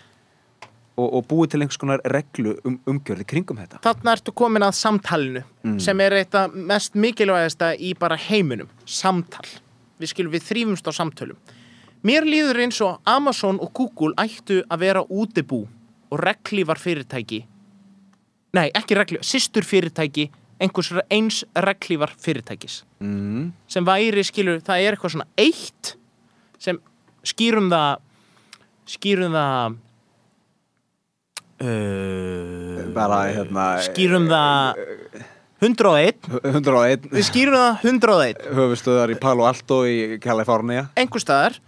og, og búið til einhvers konar reglu um, umgjörði kringum þetta Þarna ertu komin að samtalinu Mm. sem er eitt af mest mikilvægasta í bara heiminum. Samtal. Við skilum við þrýfumst á samtölum. Mér líður eins og Amazon og Google ættu að vera útibú og reglívar fyrirtæki. Nei, ekki reglívar, systur fyrirtæki einhvers eins reglívar fyrirtækis. mm. sem væri, skilur, það er eitthvað svona eitt sem skýrum það skýrum það uh, bara hérna skýrum það 101 101 við skýrum það 101 höfustöðar í Palo Alto í Kalifornia einhver staðar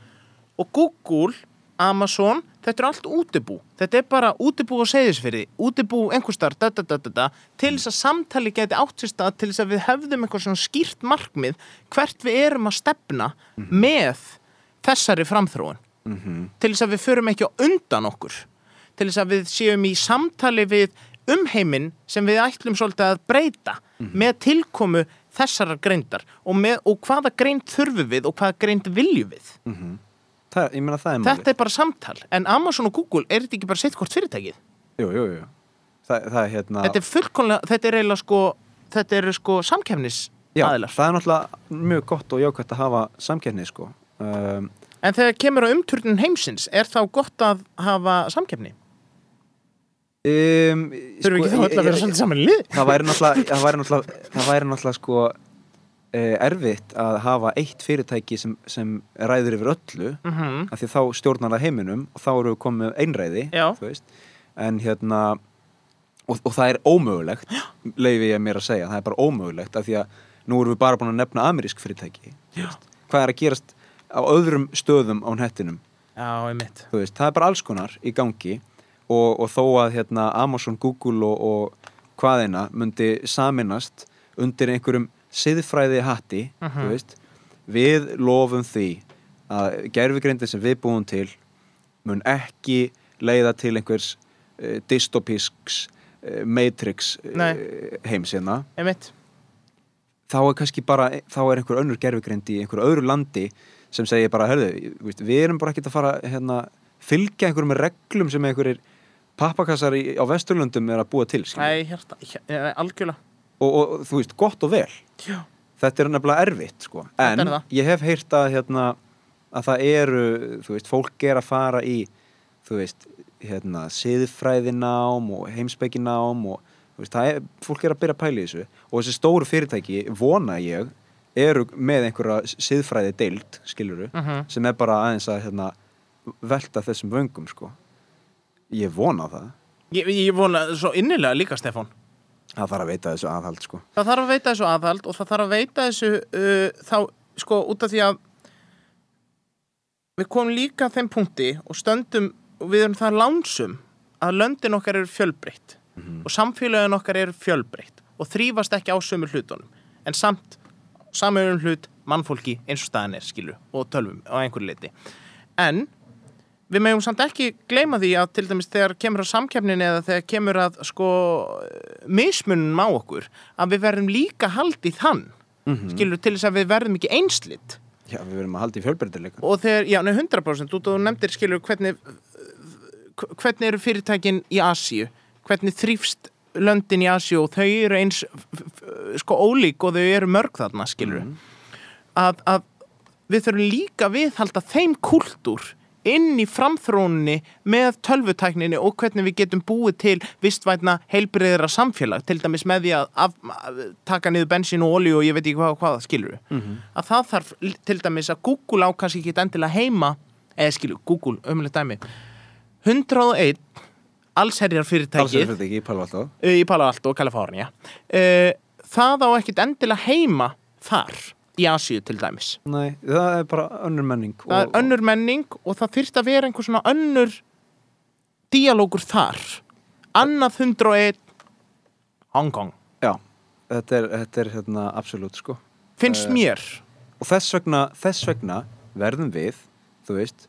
og Google, Amazon þetta er allt útibú. Þetta er bara útibú og segðisfyrði útibú einhver staðar da, da, da, da, da, til þess að samtali geti átt sér stað til þess að við hefðum eitthvað svona skýrt markmið hvert við erum að stefna með þessari framþróun. Mm -hmm. til þess að við förum ekki á undan okkur. Til þess að við séum í samtali við umheiminn sem við ætlum svolítið að breyta með tilkomu þessarar greindar og, með, og hvaða greind þurfum við og hvaða greind viljum við það, ég meina það er þetta er bara samtal en Amazon og Google er þetta ekki bara sitt hvort fyrirtækið jú, jú, jú. það, það er hérna Þetta er fullkomlega, þetta er eiginlega sko þetta eru sko samkefnis já, aðilar það er náttúrulega mjög gott og jákvæmt að hafa samkeppni sko um, En þegar kemur á umturnin heimsins er þá gott að hafa samkefni? um, Þurfum ekki þá öll að vera svolítið saman í lið? það væri náttúrulega það væri náttúrulega, sko erfitt að hafa eitt fyrirtæki sem, sem ræður yfir öllu Mm af því þá stjórnar það heiminum og þá eru við komið einræði en hérna og, og það er ómögulegt leifi ég mér að segja, það er bara ómögulegt af því að nú erum við bara búin að nefna amerísk fyrirtæki hvað er að gerast á öðrum stöðum á hettinum Já, einmitt. Þú veist, það er bara alls konar í gangi og, og þó að hérna, Amazon, Google og, og hvaðina myndi saminast undir einhverjum siðfræði hatti Mhm. þú veist, við lofum því að gerfigreindin sem við búum til mun ekki leiða til einhvers uh, dystopísks uh, matrix Nei. uh, heimsina þá er kannski bara, þá er einhver önnur gerfigreind í einhver öðru landi sem segir bara, hörðu, við, erum bara ekki að fara hérna, fylgja einhverjum reglum sem einhverjir pappakassar í, á Vesturlundum er að búa til skilur. Æ, hérta, hér, algjörlega og, og þú veist, gott og vel Já. þetta er nefnilega erfitt sko. en er ég hef heyrt að, hérna, að það eru, þú veist, fólk er að fara í, þú veist hérna, siðfræðinám og heimspekinám og veist, er, fólk er að byrja að pæla í þessu og þessi stóru fyrirtæki, vona ég eru með einhverja siðfræði deild, skiluru, Mhm. sem er bara aðeins að hérna, velta þessum vöngum sko. ég vona það Ég, ég vona svo innilega líka, Stefán það þarf að veita þessu aðhald sko. Það þarf að veita þessu aðhald og það þarf að veita þessu uh, þá, sko, út af því að við komum líka að þeim punkti og stöndum og við erum það lánsum að löndin okkar eru fjölbreytt og samfélagin okkar eru fjölbreytt og þrýfast ekki á sömu hlutunum. En samt samöðum hlut mannfólki eins og staðan er skilu og tölvum á einhverju leiti en við megum samt ekki gleyma því að til dæmis þegar kemur að samkeppnin eða þegar kemur að sko mismunum á okkur að við verðum líka haldið þann Mhm. skilur til þess að við verðum ekki einslitt já, við verðum að halda í fjölbreytileika og þegar, já, nei, 100% út og þú nefndir skilur hvernig hvernig eru fyrirtækin í Asíu? Hvernig þrýfst löndin í Asíu? Og þau eru eins sko ólík og þau eru mörg þarna skilur að, að við þurfum líka viðhalda þeim kultúr inn í framþróunni með tölvutækninni og hvernig við getum búið til vistvætna heilbriðra samfélag. Til dæmis með því að af, að taka niður bensín og olíu og ég veit ekki hvað, hvað skilur Mhm. að það þarf til dæmis að Google á kannski ekki endilega heima eða skilur, Google, umlega dæmi. 101 allsherjar alls er fyrirtækið fyrirtæki í Palo Alto, Kalifornia uh, það á ekkit endilega heima þar í Asíu til dæmis. Nei, það er bara önnur menning það er önnur menning og það þyrft að vera einhver svona önnur díalógur þar. Annað 101 Hong Kong, Já, þetta er, þetta er hérna absolutt sko. Finnst Eh, mér. Og þess vegna, þess vegna verðum við, þú veist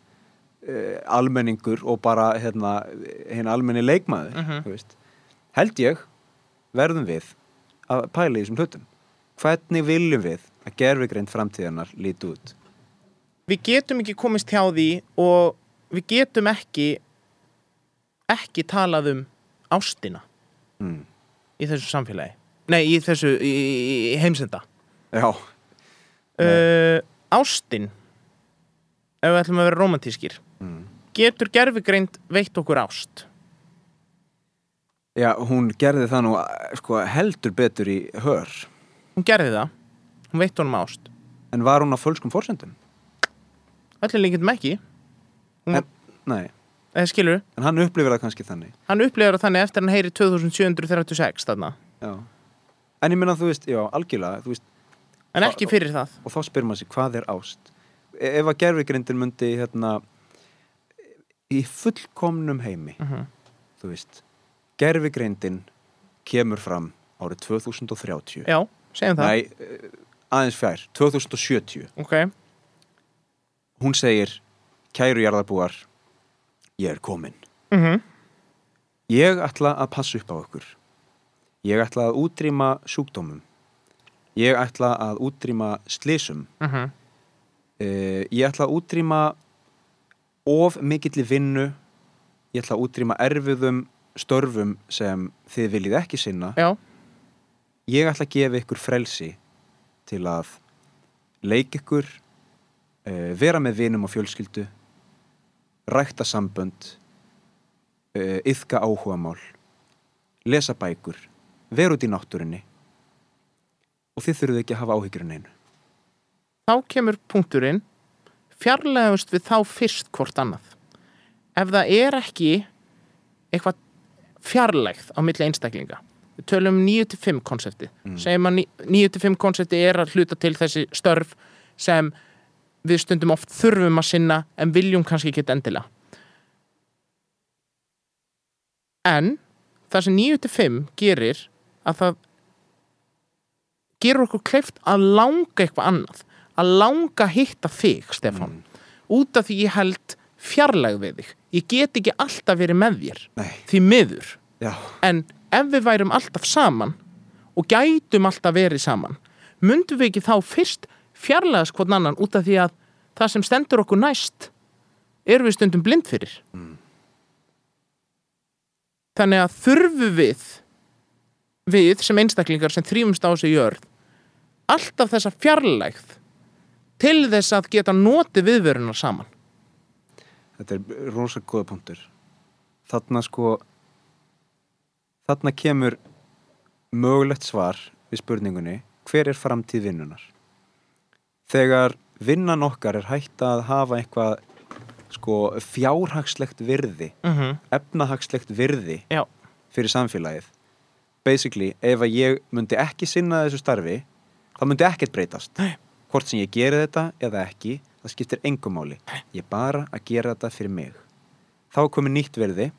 uh, almenningur og bara hérna, hérna almenni leikmaður Mhm. þú veist, held ég verðum við að pæla í þessum hlutum. Hvernig viljum við að gerfigreind framtíðarnar líti út. Við getum ekki komist hjá því og við getum ekki ekki talað um ástina mm. í þessu samfélagi. Nei, í þessu í, í, í heimsenda. Já, uh, ástin ef við ætlum að vera romantískir mm. getur gerfigreind veitt okkur ást? Já, hún gerði það nú sko, heldur betur í hör. Hún gerði það, hún veitt honum ást. En var hún á fölskum forsendum? allir líkindum ekki. Hún, En, nei, eða skilur, en hann upplifir það kannski þannig. Hann upplifir það þannig eftir hann heyri 2736 þarna, Já. En ég meina þú veist, já, algjörlega veist, en ekki fyrir það. Og þá spyrir maður sig hvað er ást? E- ef að gerfigrindin myndi hérna í fullkomnum heimi uh þú veist, gerfigrindin kemur fram árið 2030 já, segjum það. Nei, eh, aðeins fjær 2070, ok, hún segir kæru jarðarbúar ég er komin. Uh ég ætla að passa upp á okkur ég ætla að útrýma sjúkdómum. Ég ætla að útrýma slísum uh Uh, ég ætla að útrýma of mikilli vinnu. Ég ætla að útrýma erfiðum störfum sem þið viljið ekki sinna. Já, ég ætla að gefa ykkur frelsi til að leik ykkur uh, vera með vinum og fjölskyldu rækta sambönd uh, yfka áhugamál lesa bækur vera út í náttúrinni og þið þurfuð ekki að hafa áhyggjur en einu þá kemur punkturinn fjarlægust við þá fyrst hvort annað. Ef það er ekki eitthvað fjarlægð á milli einstaklinga við tölum um 9-5 konsepti mm. segjum að 9-5 konsepti er að hluta til þessi störf sem við stundum oft þurfum að sinna en viljum kannski ekki endilega. En það sem 9-5 gerir að það gerur okkur kleift að langa eitthvað annað að langa hitta þig, Stefán. Út af því ég held fjarlæg við þig. Ég get ekki alltaf verið með þér. Nei, því miður. Já, en ef við værum alltaf saman og gætum alltaf verið saman myndum við ekki þá fyrst fjarlægast hvern annan út af því að það sem stendur okkur næst erum við stundum blind fyrir. Þannig að þurfum við við sem einstaklingar sem þrýfumst á sig jörð alltaf þessa fjarlægð til þess að geta notið viðverunar saman. Þetta er rosa góða punktur. Þarna sko þarna kemur mögulegt svar við spurningunni hver er framtíð vinnunar þegar vinnan okkar er hægt að hafa eitthvað sko fjárhagslegt virði mm -hmm. efnahagslegt virði Já, fyrir samfélagið basically, ef að ég myndi ekki sinna þessu starfi þá myndi ekkert breytast. Nei. hvort sem ég geri þetta eða ekki það skiptir engum máli. Ég er bara að gera þetta fyrir mig. Þá komið nýtt verði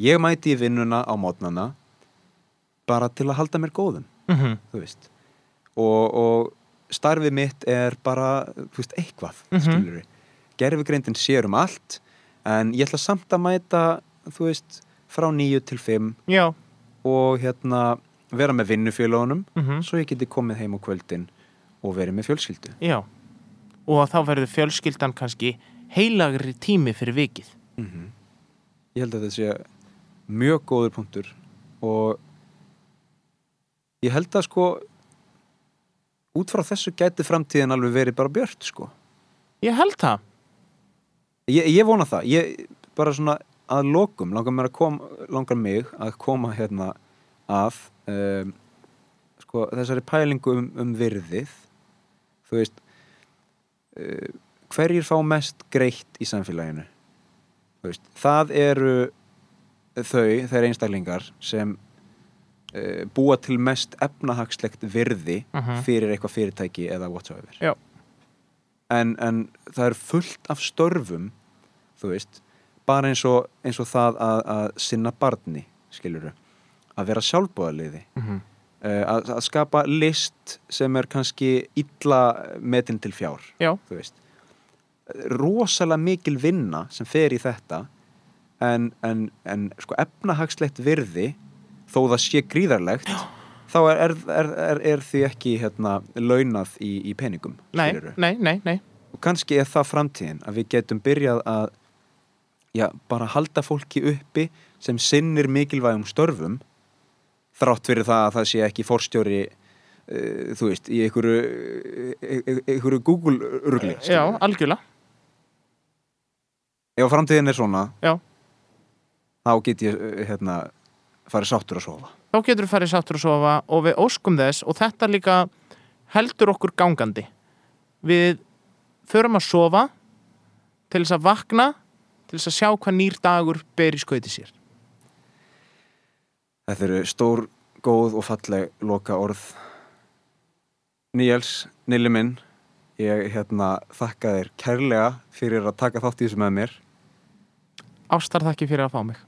ég mæti í vinnuna á mótnana bara til að halda mér góðum mm þú veist. Og, og starfið mitt er bara þú veist, eitthvað mm Mhm. -hmm. gerfugreindin sér um allt en ég ætla samt að mæta þú veist, frá nýju til fimm já. og hérna vera með vinnufélagunum mm svo ég geti komið heim á kvöldin og verið með fjölskyldu. Já, og þá verður fjölskyldan kannski heilagri tími fyrir vikið. ég held að þetta sé mjög góður punktur og ég held að sko út frá þessu gæti framtíðin alveg verið bara björt sko. Ég held það. ég, ég vona það. Ég bara svona að lokum langar mér að koma langar mig að koma hérna að um, sko þessari pælingu um, um virðið. Þú veist uh, hverjir fá mest greitt í samfélaginu? Þú veist, það eru þau, þeir einstaklingar sem uh, búa til mest efnahagslegt virði Mhm. fyrir eitthvað fyrirtæki eða whatsoever en, en það er fullt af störfum þú veist bara eins og, eins og það að, að sinna barni, skiluru að vera sjálfbúðaliði Mm -hmm. uh, að, að skapa list sem er kannski illa metin til fjár Já. þú veist rosalega mikil vinna sem fer í þetta en, en, en sko efnahagslegt virði þó það sé gríðarlegt Já. þá er, er, er, er, því ekki hérna, launað í, í peningum Nei, nei, nei, nei. og kannski er það framtíðin að við getum byrjað að já, bara halda fólki uppi sem sinnir mikilvægum störfum þrátt fyrir það að það sé ekki forstjóri uh, þú veist, í einhverju uh, einhverju Google-rugli Já, algjörlega. ef framtíðin er svona Já. Þá get ég uh, hérna, farið sáttur að sofa Þá getur við farið sáttur að sofa og við óskum þess og þetta líka heldur okkur gangandi. Við förum að sofa til þess að vakna, til þess að sjá hvað nýr dagur ber í skauti sér. Þetta eru stór, góð og falleg loka orð Níels, Nili minn ég hérna þakka þér kærlega fyrir að taka þátt í þessu með mér Ástar þakki fyrir að fá mig.